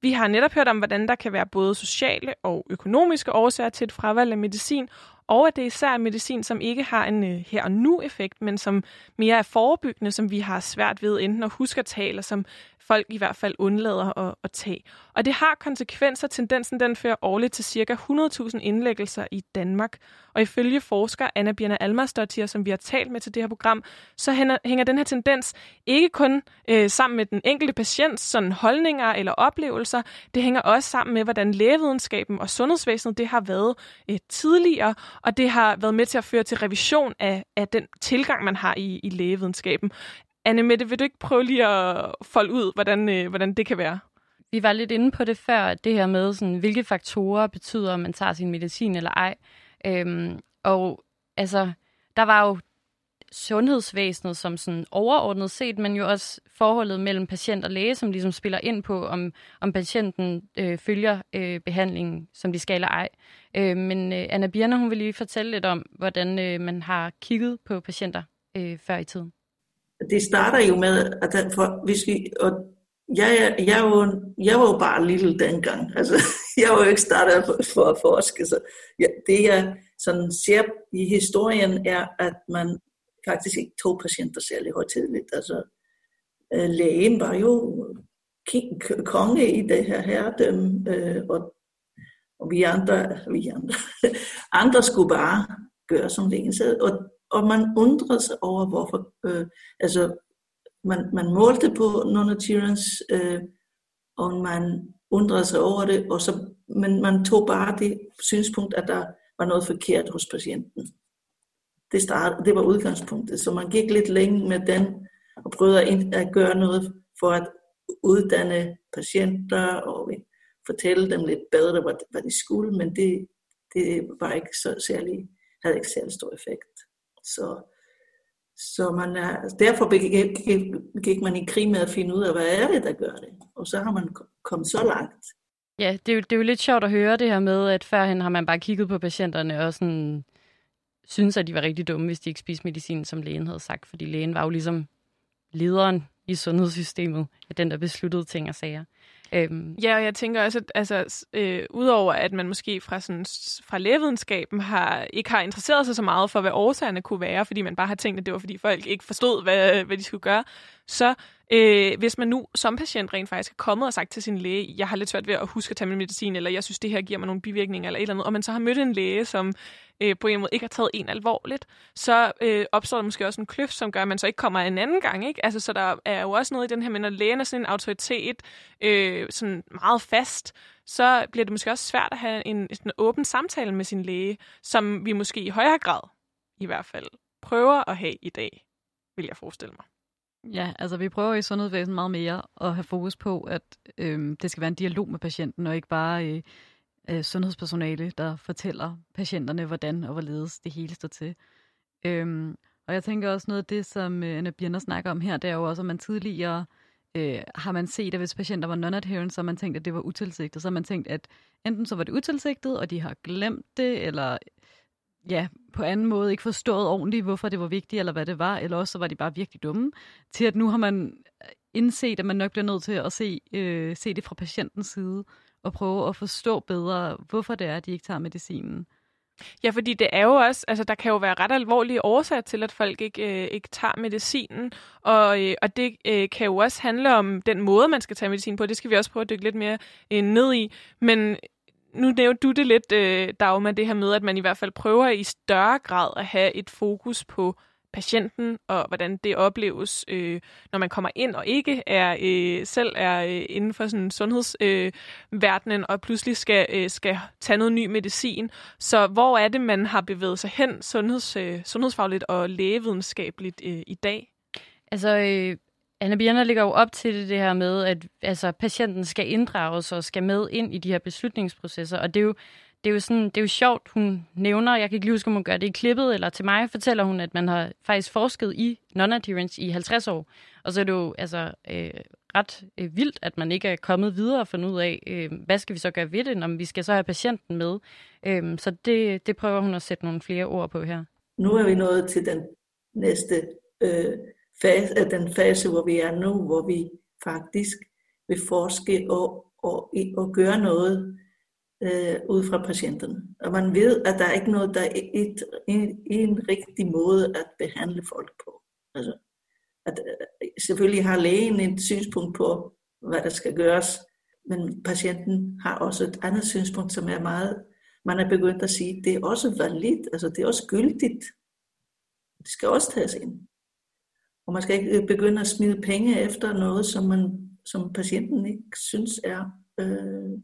Vi har netop hørt om, hvordan der kan være både sociale og økonomiske årsager til et fravalg af medicin, og at det især er medicin, som ikke har en øh, her og nu effekt, men som mere er forebyggende, som vi har svært ved enten at huske at tage, eller som folk i hvert fald undlader at, at tage. Og det har konsekvenser. Tendensen den fører årligt til ca. 100.000 indlæggelser i Danmark. Og ifølge forsker Anna Birna Almarsdottir, som vi har talt med til det her program, så hænger, hænger den her tendens ikke kun øh, sammen med den enkelte patients sådan holdninger eller oplevelser, det hænger også sammen med, hvordan lægevidenskaben og sundhedsvæsenet det har været øh, tidligere, og det har været med til at føre til revision af, af den tilgang, man har i, i lægevidenskaben. Anne Mette, vil du ikke prøve lige at folde ud, hvordan, øh, hvordan det kan være? Vi var lidt inde på det før, det her med, sådan, hvilke faktorer betyder, om man tager sin medicin eller ej. Øhm, og altså, der var jo sundhedsvæsenet som sådan overordnet set, men jo også forholdet mellem patient og læge, som ligesom spiller ind på, om, om patienten øh, følger øh, behandlingen, som de skal eller ej. Øh, men øh, Anna Birner, hun vil lige fortælle lidt om, hvordan øh, man har kigget på patienter øh, før i tiden. Det starter jo med, at for, hvis vi, og jeg, jeg, var, jeg var jo bare lille dengang. Altså, jeg var jo ikke startet for, for at forske. Så ja, det jeg sådan ser i historien er, at man faktisk ikke tog patienter særlig højtidligt. Altså, øh, lægen var jo konge i det her herredømme, øh, og, og vi andre, vi andre, andre skulle bare gøre som lægen sagde. Og, og man undrede sig over, hvorfor, øh, altså man, man målte på non-adherence, øh, og man undrede sig over det, og så, men man tog bare det synspunkt, at der var noget forkert hos patienten. Det, start, det var udgangspunktet, så man gik lidt længe med den, og prøvede at, at gøre noget for at uddanne patienter, og fortælle dem lidt bedre, hvad, hvad de skulle, men det, det var ikke så særlig, havde ikke særlig stor effekt. Så så man er, altså derfor gik, gik man i krig med at finde ud af, hvad er det, der gør det. Og så har man kommet så langt. Ja, det er, jo, det er jo lidt sjovt at høre det her med, at førhen har man bare kigget på patienterne og sådan synes, at de var rigtig dumme, hvis de ikke spiste medicin, som lægen havde sagt. Fordi lægen var jo ligesom lederen i sundhedssystemet, af den, der besluttede ting og sager. Øhm. Ja, og jeg tænker også, at altså, øh, udover at man måske fra, sådan, fra lægevidenskaben har, ikke har interesseret sig så meget for, hvad årsagerne kunne være, fordi man bare har tænkt, at det var, fordi folk ikke forstod, hvad, hvad de skulle gøre, så øh, hvis man nu som patient rent faktisk er kommet og sagt til sin læge, jeg har lidt svært ved at huske at tage min medicin, eller jeg synes, det her giver mig nogle bivirkninger, eller et eller andet, og man så har mødt en læge, som øh, på en måde ikke har taget en alvorligt, så øh, opstår der måske også en kløft, som gør, at man så ikke kommer en anden gang. Ikke? Altså, så der er jo også noget i den her, men når lægen er sådan en autoritet, øh, sådan meget fast, så bliver det måske også svært at have en, en åben samtale med sin læge, som vi måske i højere grad, i hvert fald, prøver at have i dag, vil jeg forestille mig. Ja, altså vi prøver i sundhedsvæsenet meget mere at have fokus på, at øh, det skal være en dialog med patienten, og ikke bare øh, øh, sundhedspersonale, der fortæller patienterne, hvordan og hvorledes det hele står til. Øhm, og jeg tænker også noget af det, som øh, Anna Birner snakker om her, det er jo også, at man tidligere øh, har man set, at hvis patienter var non-adherent, så har man tænkt, at det var utilsigtet. Så har man tænkt, at enten så var det utilsigtet, og de har glemt det, eller ja, på anden måde ikke forstået ordentligt, hvorfor det var vigtigt, eller hvad det var, eller også så var de bare virkelig dumme, til at nu har man øh, indset, at man nok bliver nødt til at se, øh, se det fra patientens side, og prøve at forstå bedre, hvorfor det er, at de ikke tager medicinen. Ja, fordi det er jo også, altså der kan jo være ret alvorlige årsager til, at folk ikke, øh, ikke tager medicinen, og, øh, og det øh, kan jo også handle om den måde, man skal tage medicin på. Det skal vi også prøve at dykke lidt mere øh, ned i. Men nu nævnte du det lidt, øh, Dagmar, det her med, at man i hvert fald prøver i større grad at have et fokus på patienten, og hvordan det opleves, øh, når man kommer ind og ikke er øh, selv er øh, inden for sådan sundhedsverdenen, øh, og pludselig skal, øh, skal tage noget ny medicin. Så hvor er det, man har bevæget sig hen sundheds, øh, sundhedsfagligt og lægevidenskabeligt øh, i dag? Altså, øh, Anna Bjerner ligger jo op til det, det her med, at altså, patienten skal inddrages og skal med ind i de her beslutningsprocesser, og det er jo det er jo sådan, det er jo sjovt, hun nævner, jeg kan ikke lige huske, om hun gør det i klippet, eller til mig fortæller hun, at man har faktisk forsket i non-adherence i 50 år. Og så er det jo altså, øh, ret øh, vildt, at man ikke er kommet videre og fundet ud af, øh, hvad skal vi så gøre ved det, når vi skal så have patienten med. Øh, så det, det prøver hun at sætte nogle flere ord på her. Nu er vi nået til den næste øh, fase, øh, den fase, hvor vi er nu, hvor vi faktisk vil forske og, og, og gøre noget øh, ud fra patienten. Og man ved, at der er ikke noget, der er et, en, en rigtig måde at behandle folk på. Altså, at, øh, selvfølgelig har lægen et synspunkt på, hvad der skal gøres. Men patienten har også et andet synspunkt, som er meget, man er begyndt at sige, det er også validt, altså det er også gyldigt. Det skal også tages ind. Og man skal ikke øh, begynde at smide penge efter noget, som, man, som patienten ikke synes er øh,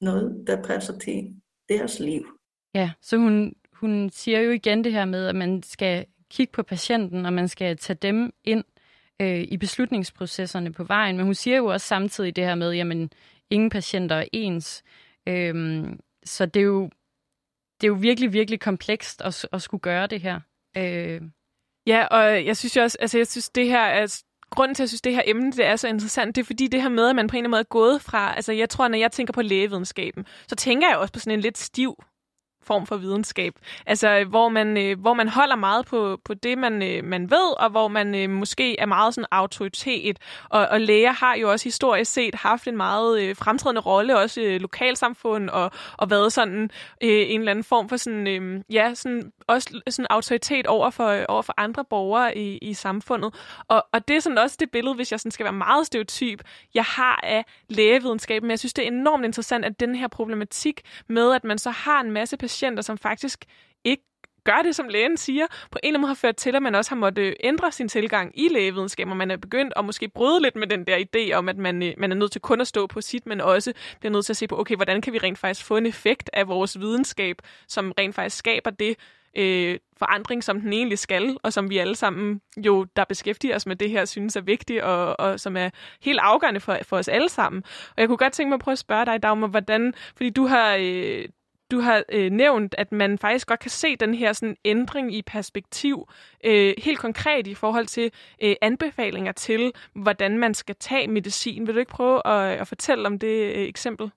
noget, der passer til deres liv. Ja, så hun, hun siger jo igen det her med, at man skal kigge på patienten, og man skal tage dem ind øh, i beslutningsprocesserne på vejen. Men hun siger jo også samtidig det her med, jamen, ingen patienter er ens. Øhm, så det er, jo, det er jo virkelig, virkelig komplekst at, at skulle gøre det her. Øh. Ja, og jeg synes jo også, altså jeg synes det her altså, grunden til, at jeg synes, det her emne det er så interessant, det er fordi det her med, at man på en eller anden måde er gået fra, altså jeg tror, når jeg tænker på lægevidenskaben, så tænker jeg også på sådan en lidt stiv form for videnskab. Altså, øh, hvor man, øh, hvor man holder meget på, på det, man, øh, man ved, og hvor man øh, måske er meget sådan autoritet. Og, og læger har jo også historisk set haft en meget øh, fremtrædende rolle, også øh, lokalsamfund, og, og været sådan øh, en eller anden form for sådan, øh, ja, sådan, også sådan autoritet over for, øh, over for andre borgere i, i samfundet. Og, og det er sådan også det billede, hvis jeg sådan skal være meget stereotyp, jeg har af lægevidenskaben. Men jeg synes, det er enormt interessant, at den her problematik med, at man så har en masse patienter, patienter, som faktisk ikke gør det, som lægen siger, på en eller anden måde har ført til, at man også har måttet ændre sin tilgang i lægevidenskab, og man er begyndt at måske bryde lidt med den der idé om, at man, øh, man er nødt til kun at stå på sit, men også bliver nødt til at se på, okay, hvordan kan vi rent faktisk få en effekt af vores videnskab, som rent faktisk skaber det, øh, forandring, som den egentlig skal, og som vi alle sammen jo, der beskæftiger os med det her, synes er vigtigt, og, og som er helt afgørende for, for os alle sammen. Og jeg kunne godt tænke mig at prøve at spørge dig, Dagmar, hvordan, fordi du har, øh, du har øh, nævnt, at man faktisk godt kan se den her sådan, ændring i perspektiv, øh, helt konkret i forhold til øh, anbefalinger til, hvordan man skal tage medicin. Vil du ikke prøve at, at fortælle om det øh, eksempel?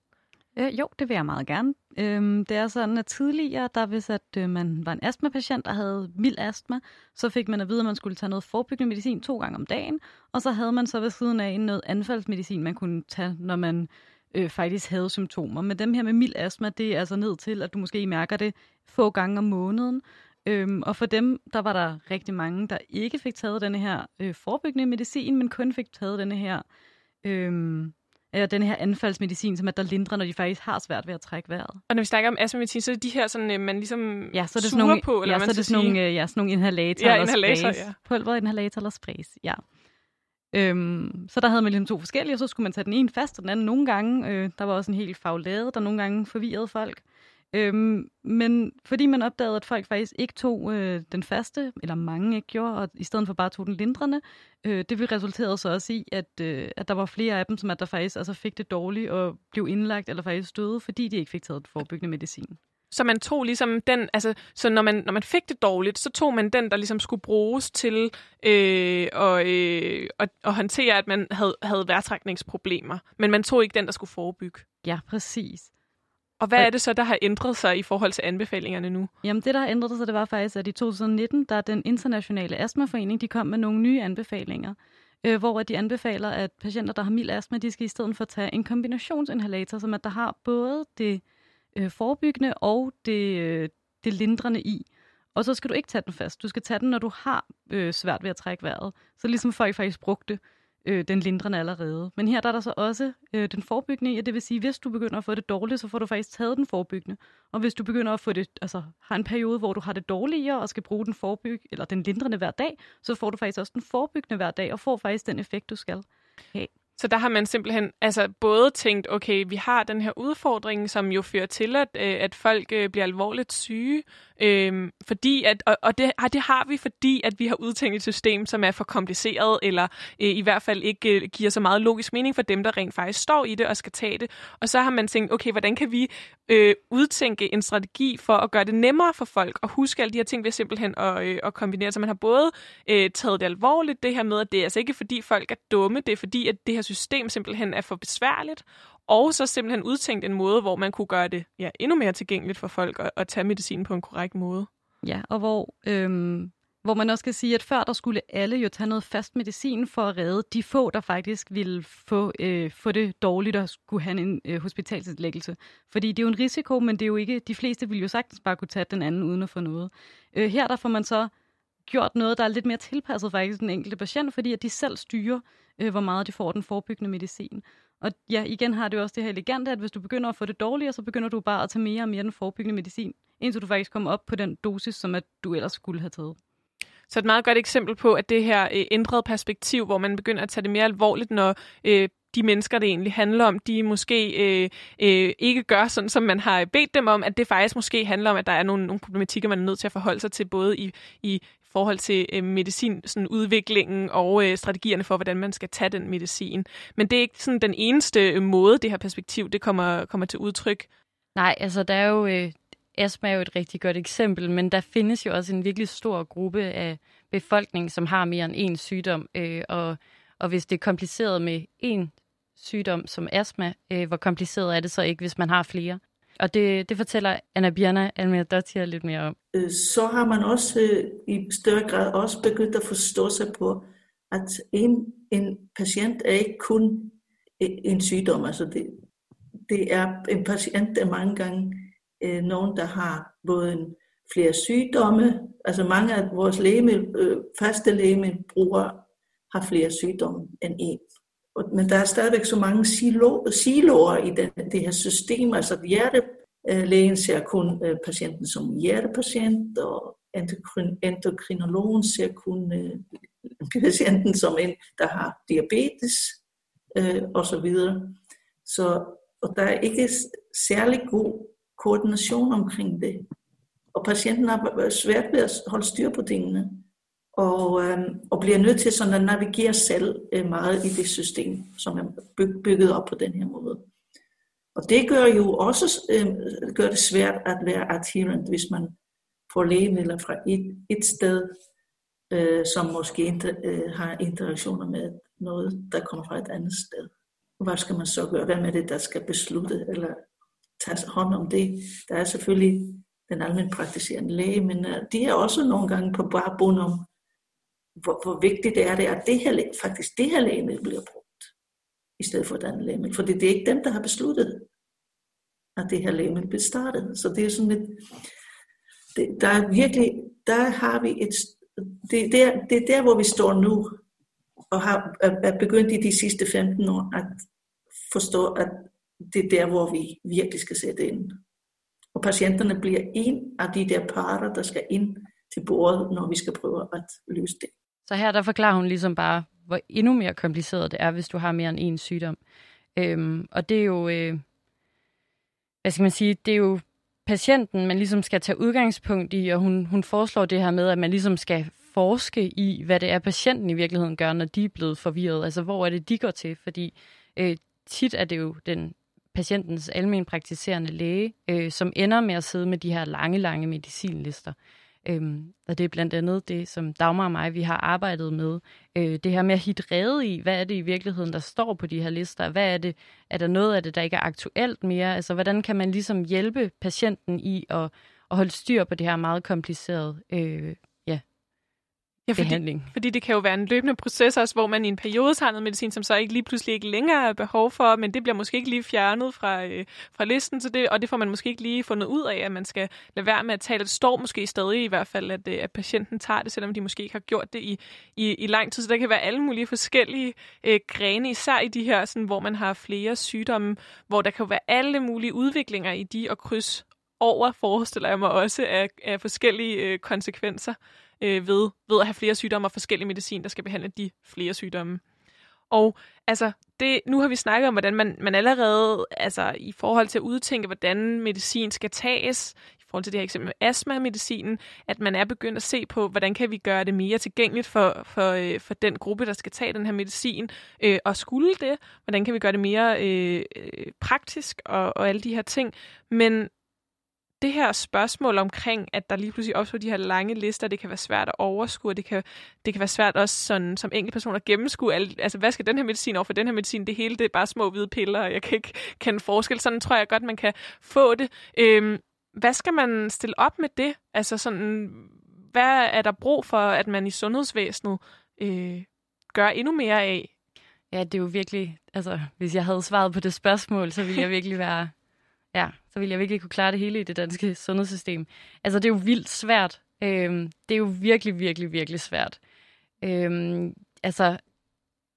Øh, jo, det vil jeg meget gerne. Øhm, det er sådan, at tidligere, der hvis at øh, man var en astmapatient, der havde mild astma, så fik man at vide, at man skulle tage noget forebyggende medicin to gange om dagen, og så havde man så ved siden af noget anfaldsmedicin, man kunne tage, når man øh, faktisk havde symptomer. Men dem her med mild astma, det er altså ned til, at du måske mærker det få gange om måneden. Øhm, og for dem, der var der rigtig mange, der ikke fik taget denne her øh, forebyggende medicin, men kun fik taget denne her, øh, eller denne her anfaldsmedicin, som at der lindrer, når de faktisk har svært ved at trække vejret. Og når vi snakker om astmamedicin, så er det de her, sådan, øh, man ligesom ja, så er det sådan nogle, på, eller ja, man så er det sådan nogle, øh, ja, sådan nogle inhalator ja, eller inhalator, sprays. Ja. Pulver, inhalator eller sprays, ja. Øhm, så der havde man ligesom to forskellige, og så skulle man tage den ene fast, og den anden nogle gange. Øh, der var også en helt faglade, der nogle gange forvirrede folk. Øhm, men fordi man opdagede, at folk faktisk ikke tog øh, den faste, eller mange ikke gjorde, og i stedet for bare tog den lindrende, øh, det resulterede så også i, at, øh, at der var flere af dem, som at der faktisk altså fik det dårligt og blev indlagt, eller faktisk døde, fordi de ikke fik taget forebyggende medicin. Så man tog ligesom den, altså, så når man, når man fik det dårligt, så tog man den, der ligesom skulle bruges til øh, at, øh, at, at håndtere, at man havde, havde værtrækningsproblemer. Men man tog ikke den, der skulle forebygge. Ja, præcis. Og hvad er det så, der har ændret sig i forhold til anbefalingerne nu? Jamen det, der har ændret sig, det var faktisk, at i 2019, der er den internationale astmaforening, de kom med nogle nye anbefalinger, øh, hvor de anbefaler, at patienter, der har mild astma, de skal i stedet for tage en kombinationsinhalator, som at der har både det øh, forebyggende og det, øh, det lindrende i. Og så skal du ikke tage den fast. Du skal tage den, når du har øh, svært ved at trække vejret. Så ligesom folk faktisk brugte øh, den lindrende allerede. Men her der er der så også øh, den forebyggende i, og det vil sige, hvis du begynder at få det dårligt, så får du faktisk taget den forebyggende. Og hvis du begynder at få det, altså har en periode, hvor du har det dårligere og skal bruge den forebyg, eller den lindrende hver dag, så får du faktisk også den forebyggende hver dag, og får faktisk den effekt, du skal have. Så der har man simpelthen altså både tænkt, okay, vi har den her udfordring, som jo fører til, at, øh, at folk øh, bliver alvorligt syge, øhm, fordi at, og, og det, ah, det har vi, fordi at vi har udtænkt et system, som er for kompliceret, eller øh, i hvert fald ikke øh, giver så meget logisk mening for dem, der rent faktisk står i det og skal tage det. Og så har man tænkt, okay, hvordan kan vi øh, udtænke en strategi for at gøre det nemmere for folk at huske alle de her ting ved simpelthen at, øh, at kombinere. Så man har både øh, taget det alvorligt, det her med, at det er altså ikke fordi folk er dumme, det er fordi, at det her system simpelthen er for besværligt, og så simpelthen udtænkt en måde, hvor man kunne gøre det ja, endnu mere tilgængeligt for folk at, at tage medicin på en korrekt måde. Ja, og hvor, øhm, hvor man også kan sige, at før der skulle alle jo tage noget fast medicin for at redde de få, der faktisk ville få, øh, få det dårligt og skulle have en øh, hospitalsindlæggelse. Fordi det er jo en risiko, men det er jo ikke, de fleste ville jo sagtens bare kunne tage den anden uden at få noget. Øh, her der får man så gjort noget, der er lidt mere tilpasset faktisk den enkelte patient, fordi at de selv styrer, øh, hvor meget de får den forebyggende medicin. Og ja, igen har det jo også det her elegante, at hvis du begynder at få det dårligere, så begynder du bare at tage mere og mere den forebyggende medicin, indtil du faktisk kommer op på den dosis, som at du ellers skulle have taget. Så et meget godt eksempel på, at det her øh, ændrede perspektiv, hvor man begynder at tage det mere alvorligt, når øh, de mennesker, det egentlig handler om, de måske øh, øh, ikke gør sådan, som man har bedt dem om, at det faktisk måske handler om, at der er nogle, nogle problematikker, man er nødt til at forholde sig til, både i, i forhold til øh, medicin, sådan udviklingen og øh, strategierne for, hvordan man skal tage den medicin. Men det er ikke sådan den eneste øh, måde, det her perspektiv det kommer, kommer til udtryk. Nej, altså der er jo, øh, astma er jo et rigtig godt eksempel, men der findes jo også en virkelig stor gruppe af befolkningen, som har mere end én sygdom, øh, og, og hvis det er kompliceret med én sygdom som astma, øh, hvor kompliceret er det så ikke, hvis man har flere? Og det, det fortæller Anna Bjerna Almerdottir lidt mere om. Øh, så har man også øh, i større grad også begyndt at forstå sig på, at en, en patient er ikke kun øh, en sygdom. Altså det, det er en patient, der mange gange øh, nogen, der har både en, flere sygdomme. Altså mange af vores lægemiddel, øh, faste lægemiddelbrugere har flere sygdomme end en. Men der er stadigvæk så mange silo, siloer i den, det her system. Altså hjertelægen øh, ser kun øh, patienten som hjertepatient, og endokrin, endokrinologen ser kun øh, patienten som en, der har diabetes, øh, og så videre. Så og der er ikke særlig god koordination omkring det. Og patienten har svært ved at holde styr på tingene og, øh, og bliver nødt til sådan at navigere selv øh, meget i det system, som er bygget op på den her måde. Og det gør jo også øh, gør det svært at være adherent, hvis man får lægemidler fra et, et sted, øh, som måske ikke øh, har interaktioner med noget, der kommer fra et andet sted. Hvad skal man så gøre? Hvem er det, der skal beslutte eller tage hånd om det? Der er selvfølgelig den almindelige læge, men øh, de er også nogle gange på bare bund om, hvor, hvor vigtigt det er, det er, at det her, faktisk det her lægemiddel bliver brugt, i stedet for et andet lægemiddel. For det er ikke dem, der har besluttet, at det her lægemiddel bliver startet. Så det er sådan et, det, der er virkelig, der har vi et, det, det, er, det er der, hvor vi står nu, og har er begyndt i de sidste 15 år at forstå, at det er der, hvor vi virkelig skal sætte ind. Og patienterne bliver en af de der parter, der skal ind til bordet, når vi skal prøve at løse det. Så her der forklarer hun ligesom bare, hvor endnu mere kompliceret det er, hvis du har mere end én sygdom. Øhm, og det er jo, øh, hvad skal man sige, det er jo patienten, man ligesom skal tage udgangspunkt i, og hun, hun foreslår det her med, at man ligesom skal forske i, hvad det er, patienten i virkeligheden gør, når de er blevet forvirret. Altså, hvor er det, de går til? Fordi øh, tit er det jo den patientens almenpraktiserende læge, øh, som ender med at sidde med de her lange, lange medicinlister. Øhm, og det er blandt andet det, som Dagmar og mig, vi har arbejdet med. Øh, det her med at hitte rede i, hvad er det i virkeligheden, der står på de her lister? Hvad er det? Er der noget af det, der ikke er aktuelt mere? Altså, hvordan kan man ligesom hjælpe patienten i at, at holde styr på det her meget komplicerede øh, Ja, fordi, behandling. Fordi det kan jo være en løbende proces også, hvor man i en periode tager noget medicin, som så ikke lige pludselig ikke længere er behov for, men det bliver måske ikke lige fjernet fra, øh, fra listen, så det, og det får man måske ikke lige fundet ud af, at man skal lade være med at tage det. Det står måske stadig i hvert fald, at, øh, at patienten tager det, selvom de måske ikke har gjort det i, i, i lang tid. Så der kan være alle mulige forskellige øh, grene, især i de her, sådan, hvor man har flere sygdomme, hvor der kan være alle mulige udviklinger i de og kryds over, forestiller jeg mig også, af, af forskellige øh, konsekvenser øh, ved, ved at have flere sygdomme og forskellige medicin, der skal behandle de flere sygdomme. Og altså, det, nu har vi snakket om, hvordan man, man allerede, altså i forhold til at udtænke, hvordan medicin skal tages, i forhold til det her eksempel med astma-medicinen, at man er begyndt at se på, hvordan kan vi gøre det mere tilgængeligt for, for, øh, for den gruppe, der skal tage den her medicin. Øh, og skulle det, hvordan kan vi gøre det mere øh, øh praktisk og, og alle de her ting. Men det her spørgsmål omkring, at der lige pludselig opstår de her lange lister, det kan være svært at overskue, det kan, det kan være svært også sådan, som person at gennemskue, alle, altså hvad skal den her medicin over for den her medicin, det hele det er bare små hvide piller, og jeg kan ikke kende forskel. Sådan tror jeg godt, man kan få det. Øhm, hvad skal man stille op med det? Altså sådan, hvad er der brug for, at man i sundhedsvæsenet øh, gør endnu mere af? Ja, det er jo virkelig, altså hvis jeg havde svaret på det spørgsmål, så ville jeg virkelig være Ja, så ville jeg virkelig kunne klare det hele i det danske sundhedssystem. Altså, det er jo vildt svært. Øhm, det er jo virkelig, virkelig, virkelig svært. Øhm, altså,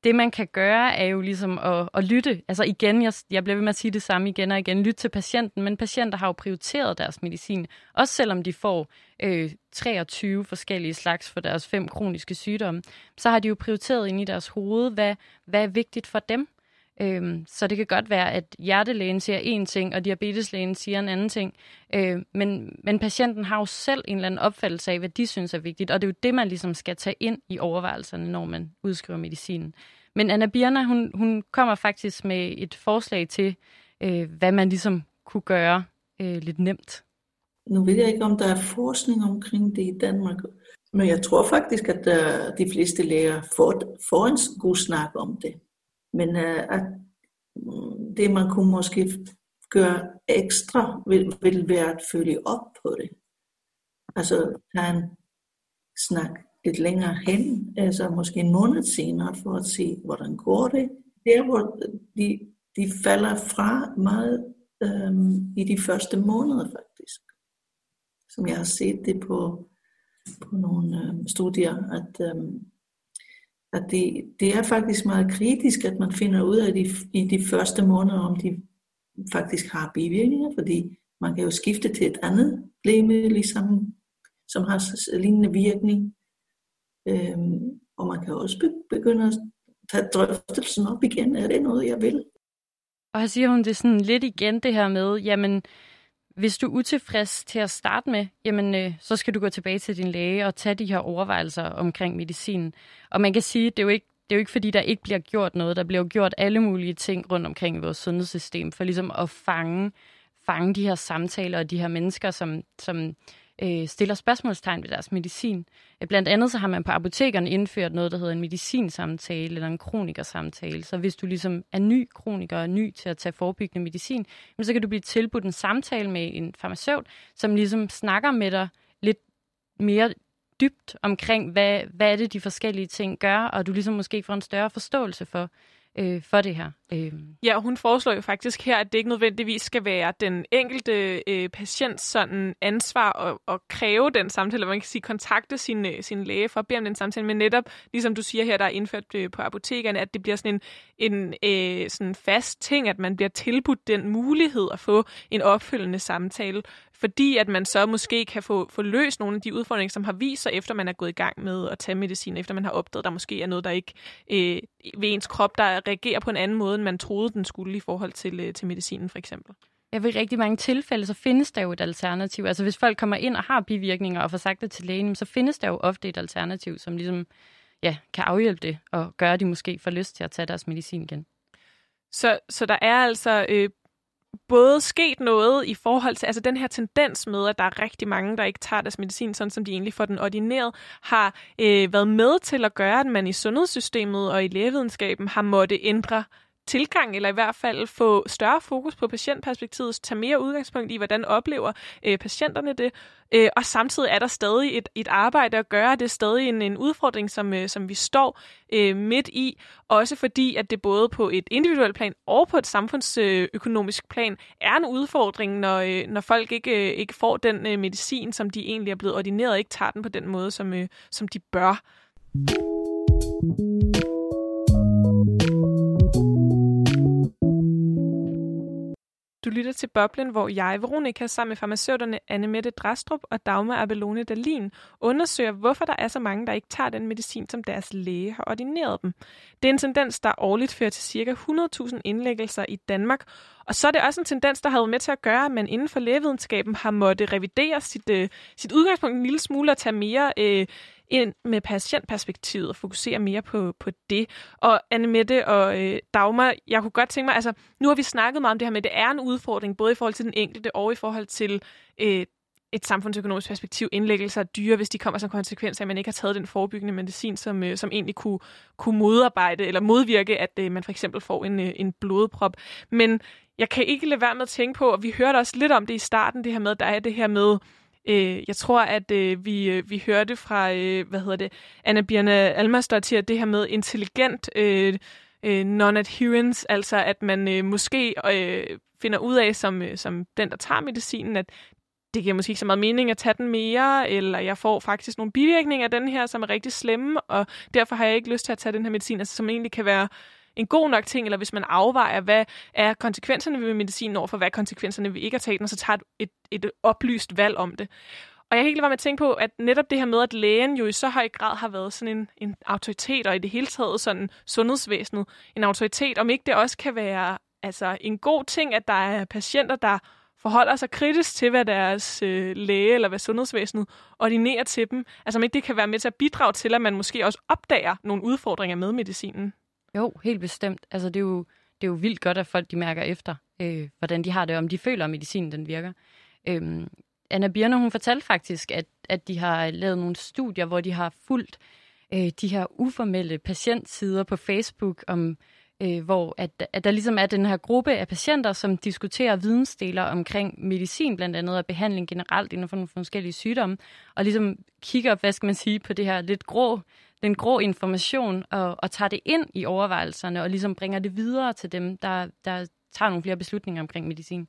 det, man kan gøre, er jo ligesom at, at lytte. Altså igen, jeg, jeg bliver ved med at sige det samme igen og igen. Lytte til patienten, men patienter har jo prioriteret deres medicin. Også selvom de får øh, 23 forskellige slags for deres fem kroniske sygdomme, så har de jo prioriteret ind i deres hoved, hvad, hvad er vigtigt for dem. Øhm, så det kan godt være, at hjertelægen siger en ting, og diabeteslægen siger en anden ting. Øh, men, men patienten har jo selv en eller anden opfattelse af, hvad de synes er vigtigt, og det er jo det, man ligesom skal tage ind i overvejelserne, når man udskriver medicinen. Men Anna Birna, hun, hun kommer faktisk med et forslag til, øh, hvad man ligesom kunne gøre øh, lidt nemt. Nu ved jeg ikke, om der er forskning omkring det i Danmark, men jeg tror faktisk, at uh, de fleste læger får, får en god snak om det. Men øh, at mm, det, man kunne måske gøre ekstra, vil, vil være at følge op på det. Altså tage en snak lidt længere hen, altså måske en måned senere, for at se, hvordan går det. Der, hvor de, de falder fra meget øhm, i de første måneder faktisk. Som jeg har set det på, på nogle øhm, studier, at, øhm, at det, det er faktisk meget kritisk, at man finder ud af de, i de første måneder, om de faktisk har bivirkninger, fordi man kan jo skifte til et andet lægemiddel, ligesom, som har lignende virkning. Øhm, og man kan også begynde at tage drøftelsen op igen. Er det noget, jeg vil? Og her siger hun det sådan lidt igen, det her med, jamen, hvis du er utilfreds til at starte med, jamen, øh, så skal du gå tilbage til din læge og tage de her overvejelser omkring medicinen. Og man kan sige, det er jo ikke det er jo ikke fordi, der ikke bliver gjort noget. Der bliver jo gjort alle mulige ting rundt omkring i vores sundhedssystem, for ligesom at fange, fange de her samtaler og de her mennesker, som, som øh, stiller spørgsmålstegn ved deres medicin. Øh, blandt andet så har man på apotekerne indført noget, der hedder en medicinsamtale eller en kronikersamtale. Så hvis du ligesom er ny kroniker og ny til at tage forebyggende medicin, så kan du blive tilbudt en samtale med en farmaceut, som ligesom snakker med dig lidt mere dybt omkring, hvad, hvad er det, de forskellige ting gør, og du ligesom måske får en større forståelse for, øh, for det her. Øh. Ja, og hun foreslår jo faktisk her, at det ikke nødvendigvis skal være den enkelte øh, patients sådan ansvar at, at kræve den samtale, man kan sige kontakte sin, øh, sin læge for at bede om den samtale, men netop, ligesom du siger her, der er indført øh, på apotekerne, at det bliver sådan en, en øh, sådan fast ting, at man bliver tilbudt den mulighed at få en opfølgende samtale, fordi at man så måske kan få, få løst nogle af de udfordringer, som har vist sig, efter man er gået i gang med at tage medicin, efter man har opdaget, at der måske er noget, der ikke øh, ved ens krop, der reagerer på en anden måde, end man troede, den skulle i forhold til, øh, til medicinen for eksempel. Jeg ved rigtig mange tilfælde, så findes der jo et alternativ. Altså hvis folk kommer ind og har bivirkninger og får sagt det til lægen, så findes der jo ofte et alternativ, som ligesom ja, kan afhjælpe det og gøre, at de måske får lyst til at tage deres medicin igen. Så, så der er altså øh, både sket noget i forhold til, altså den her tendens med, at der er rigtig mange, der ikke tager deres medicin, sådan som de egentlig får den ordineret, har øh, været med til at gøre, at man i sundhedssystemet og i lægevidenskaben har måtte ændre tilgang, eller i hvert fald få større fokus på patientperspektivet, tage mere udgangspunkt i, hvordan oplever øh, patienterne det, øh, og samtidig er der stadig et, et arbejde at gøre, det er stadig en, en udfordring, som, øh, som vi står øh, midt i, også fordi, at det både på et individuelt plan og på et samfundsøkonomisk plan er en udfordring, når, øh, når folk ikke, øh, ikke får den øh, medicin, som de egentlig er blevet ordineret, ikke tager den på den måde, som, øh, som de bør. Du lytter til Boblen, hvor jeg, Veronika, sammen med farmaceuterne Anne Mette Drastrup og Dagmar Abelone Dalin, undersøger, hvorfor der er så mange, der ikke tager den medicin, som deres læge har ordineret dem. Det er en tendens, der årligt fører til ca. 100.000 indlæggelser i Danmark, og så er det også en tendens, der har været med til at gøre, at man inden for lægevidenskaben har måttet revidere sit, øh, sit udgangspunkt en lille smule og tage mere øh, ind med patientperspektivet og fokusere mere på, på det. Og Anne Mette og øh, Dagmar, jeg kunne godt tænke mig, altså nu har vi snakket meget om det her med, at det er en udfordring, både i forhold til den enkelte og i forhold til øh, et samfundsøkonomisk perspektiv. Indlæggelser af dyre, hvis de kommer som konsekvens af, at man ikke har taget den forebyggende medicin, som, øh, som egentlig kunne, kunne modarbejde eller modvirke, at øh, man for eksempel får en, øh, en blodprop. Men jeg kan ikke lade være med at tænke på, og vi hørte også lidt om det i starten, det her med, at der er det her med, Øh, jeg tror, at øh, vi, øh, vi hørte fra, øh, hvad hedder det, Anna Birna Almarsdottir, det her med intelligent øh, øh, non-adherence, altså at man øh, måske øh, finder ud af, som, øh, som den, der tager medicinen, at det giver måske ikke så meget mening at tage den mere, eller jeg får faktisk nogle bivirkninger af den her, som er rigtig slemme, og derfor har jeg ikke lyst til at tage den her medicin, altså, som egentlig kan være en god nok ting, eller hvis man afvejer, hvad er konsekvenserne ved medicinen over for, hvad er konsekvenserne ved ikke at tage den, og så tager et, et, oplyst valg om det. Og jeg kan ikke lade med at tænke på, at netop det her med, at lægen jo i så høj grad har været sådan en, en autoritet, og i det hele taget sådan sundhedsvæsenet en autoritet, om ikke det også kan være altså, en god ting, at der er patienter, der forholder sig kritisk til, hvad deres øh, læge eller hvad sundhedsvæsenet ordinerer til dem. Altså om ikke det kan være med til at bidrage til, at man måske også opdager nogle udfordringer med medicinen. Jo, helt bestemt. Altså det er jo, det er jo vildt godt, at folk de mærker efter, øh, hvordan de har det, om de føler, at medicinen den virker. Øhm, Anna Birne, hun fortalte faktisk, at, at de har lavet nogle studier, hvor de har fulgt øh, de her uformelle patientsider på Facebook om øh, hvor at, at der ligesom er den her gruppe af patienter, som diskuterer vidensdeler omkring medicin blandt andet og behandling generelt inden for nogle forskellige sygdomme, og ligesom kigger, hvad skal man sige, på det her lidt grå, den grå information og, og tager det ind i overvejelserne og ligesom bringer det videre til dem, der, der tager nogle flere beslutninger omkring medicin.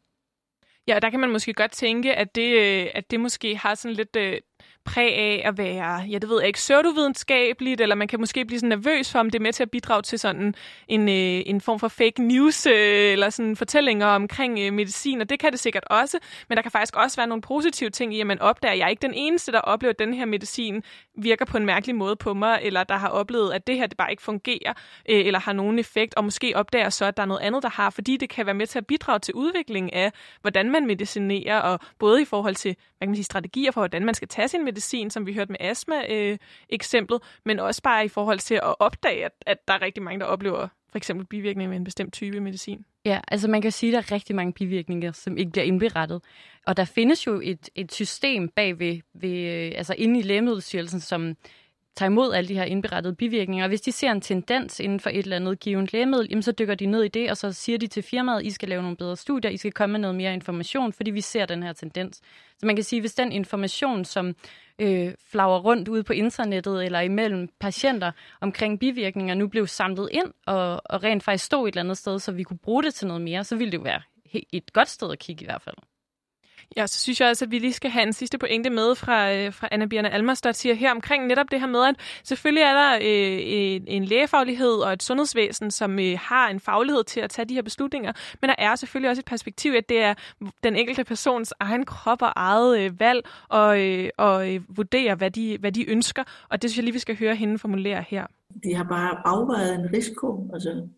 Ja, der kan man måske godt tænke, at det, øh, at det måske har sådan lidt øh, præg af at være, ja, det ved jeg ikke, pseudovidenskabeligt, eller man kan måske blive sådan nervøs for, om det er med til at bidrage til sådan en, øh, en form for fake news, øh, eller sådan fortællinger omkring øh, medicin, og det kan det sikkert også, men der kan faktisk også være nogle positive ting i, at man opdager, at jeg er ikke den eneste, der oplever, at den her medicin virker på en mærkelig måde på mig, eller der har oplevet, at det her det bare ikke fungerer, øh, eller har nogen effekt, og måske opdager så, at der er noget andet, der har, fordi det kan være med til at bidrage til udviklingen af, hvordan man medicinerer, og både i forhold til, hvad kan man sige, strategier for, hvordan man skal tage sin medicin, som vi hørte med astma-eksemplet, øh, men også bare i forhold til at opdage, at, at der er rigtig mange, der oplever for eksempel bivirkninger med en bestemt type medicin. Ja, altså man kan sige, at der er rigtig mange bivirkninger, som ikke bliver indberettet. Og der findes jo et, et system bag ved, ved, øh, altså inde i Lægemiddelstyrelsen, som tager imod alle de her indberettede bivirkninger. Og hvis de ser en tendens inden for et eller andet givet lægemiddel, jamen så dykker de ned i det, og så siger de til firmaet, I skal lave nogle bedre studier, I skal komme med noget mere information, fordi vi ser den her tendens. Så man kan sige, hvis den information, som øh, flager rundt ude på internettet eller imellem patienter omkring bivirkninger, nu blev samlet ind og, og rent faktisk stod et eller andet sted, så vi kunne bruge det til noget mere, så ville det jo være et godt sted at kigge i hvert fald. Ja, så synes jeg også, at vi lige skal have en sidste pointe med fra, øh, fra Anna Bjarne Almers, der siger her omkring netop det her med, at selvfølgelig er der øh, en, en lægefaglighed og et sundhedsvæsen, som øh, har en faglighed til at tage de her beslutninger, men der er selvfølgelig også et perspektiv, at det er den enkelte persons egen krop og eget øh, valg og, øh, og øh, vurdere, hvad de, hvad de ønsker, og det synes jeg lige, vi skal høre hende formulere her. De har bare afvejet en risiko, altså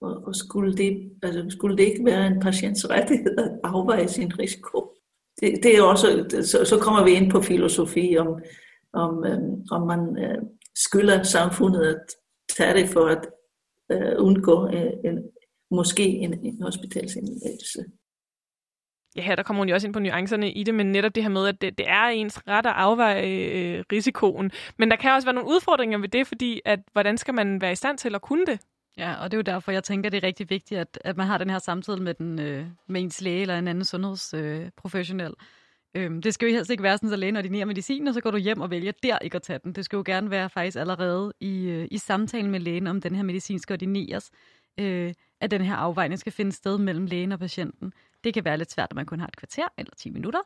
og, og skulle, det, altså, skulle det ikke være en patients rettighed at afveje sin risiko? Det, det er også, så, så kommer vi ind på filosofi om, om, øhm, om man øh, skylder samfundet at tage det for at øh, undgå øh, en, måske en, en hospitalsindlæggelse. Ja, her der kommer hun jo også ind på nuancerne i det, men netop det her med, at det, det er ens ret at afveje øh, risikoen. Men der kan også være nogle udfordringer ved det, fordi at, hvordan skal man være i stand til at kunne det? Ja, og det er jo derfor, jeg tænker, det er rigtig vigtigt, at, at man har den her samtale med, den, øh, med ens læge eller en anden sundhedsprofessionel. Øh, øhm, det skal jo helst ikke være sådan, at lægen ordinerer medicin, og så går du hjem og vælger der ikke at tage den. Det skal jo gerne være faktisk allerede i, øh, i samtalen med lægen, om den her medicin skal ordineres, øh, at den her afvejning skal finde sted mellem lægen og patienten. Det kan være lidt svært, at man kun har et kvarter eller 10 minutter,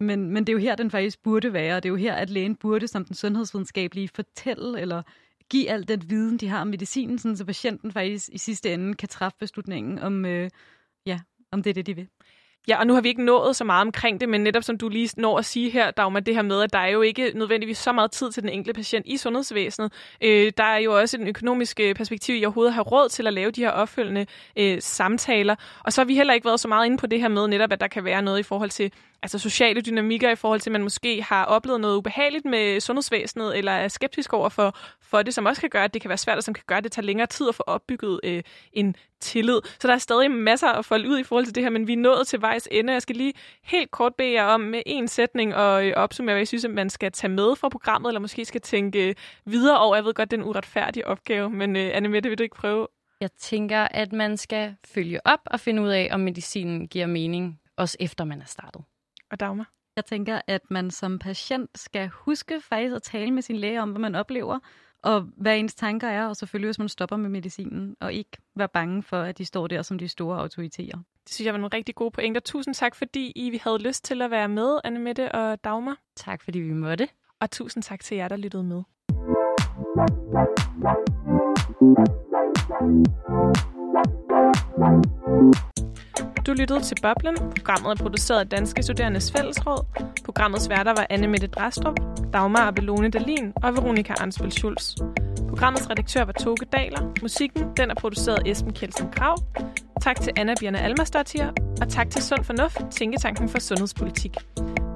men, men det er jo her, den faktisk burde være, og det er jo her, at lægen burde som den sundhedsvidenskabelige fortælle eller give al den viden, de har om medicinen, sådan, så patienten faktisk i sidste ende kan træffe beslutningen om, øh, ja, om det er det, de vil. Ja, og nu har vi ikke nået så meget omkring det, men netop som du lige når at sige her, Dagmar, det her med, at der er jo ikke nødvendigvis så meget tid til den enkelte patient i sundhedsvæsenet. Øh, der er jo også en økonomisk øh, perspektiv i at overhovedet have råd til at lave de her opfølgende øh, samtaler. Og så har vi heller ikke været så meget inde på det her med netop, at der kan være noget i forhold til altså sociale dynamikker i forhold til, at man måske har oplevet noget ubehageligt med sundhedsvæsenet, eller er skeptisk over for, for det, som også kan gøre, at det kan være svært, og som kan gøre, at det tager længere tid at få opbygget øh, en tillid. Så der er stadig masser at folde ud i forhold til det her, men vi er nået til vejs ende. Jeg skal lige helt kort bede jer om med en sætning og øh, opsummere, hvad jeg synes, at man skal tage med fra programmet, eller måske skal tænke videre over. Jeg ved godt, det er en uretfærdig opgave, men øh, Anne Mette, vil du ikke prøve? Jeg tænker, at man skal følge op og finde ud af, om medicinen giver mening, også efter man er startet. Og Dagmar? Jeg tænker, at man som patient skal huske faktisk at tale med sin læge om, hvad man oplever, og hvad ens tanker er, og selvfølgelig hvis man stopper med medicinen, og ikke være bange for, at de står der som de store autoriteter. Det synes jeg var nogle rigtig gode pointer. Tusind tak, fordi I havde lyst til at være med, Anne Mette og Dagmar. Tak, fordi vi måtte. Og tusind tak til jer, der lyttede med. Du lyttede til Boblen. Programmet er produceret af Danske Studerendes Fællesråd. Programmets værter var Anne Mette Drastrup, Dagmar Abelone Dalin og Veronika Arnsbøl Schulz. Programmets redaktør var Toge Daler. Musikken den er produceret af Esben Kjeldsen Krav. Tak til Anna Bjerne Almarsdottir, og tak til Sund Fornuft, Tænketanken for Sundhedspolitik.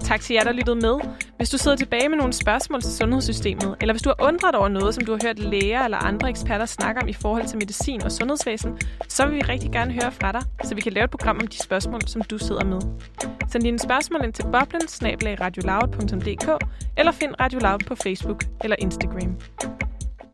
Tak til jer, der lyttede med. Hvis du sidder tilbage med nogle spørgsmål til sundhedssystemet, eller hvis du har undret over noget, som du har hørt læger eller andre eksperter snakke om i forhold til medicin og sundhedsvæsen, så vil vi rigtig gerne høre fra dig, så vi kan lave et program om de spørgsmål, som du sidder med. Send dine spørgsmål ind til boblen eller find Radio Loud på Facebook eller Instagram.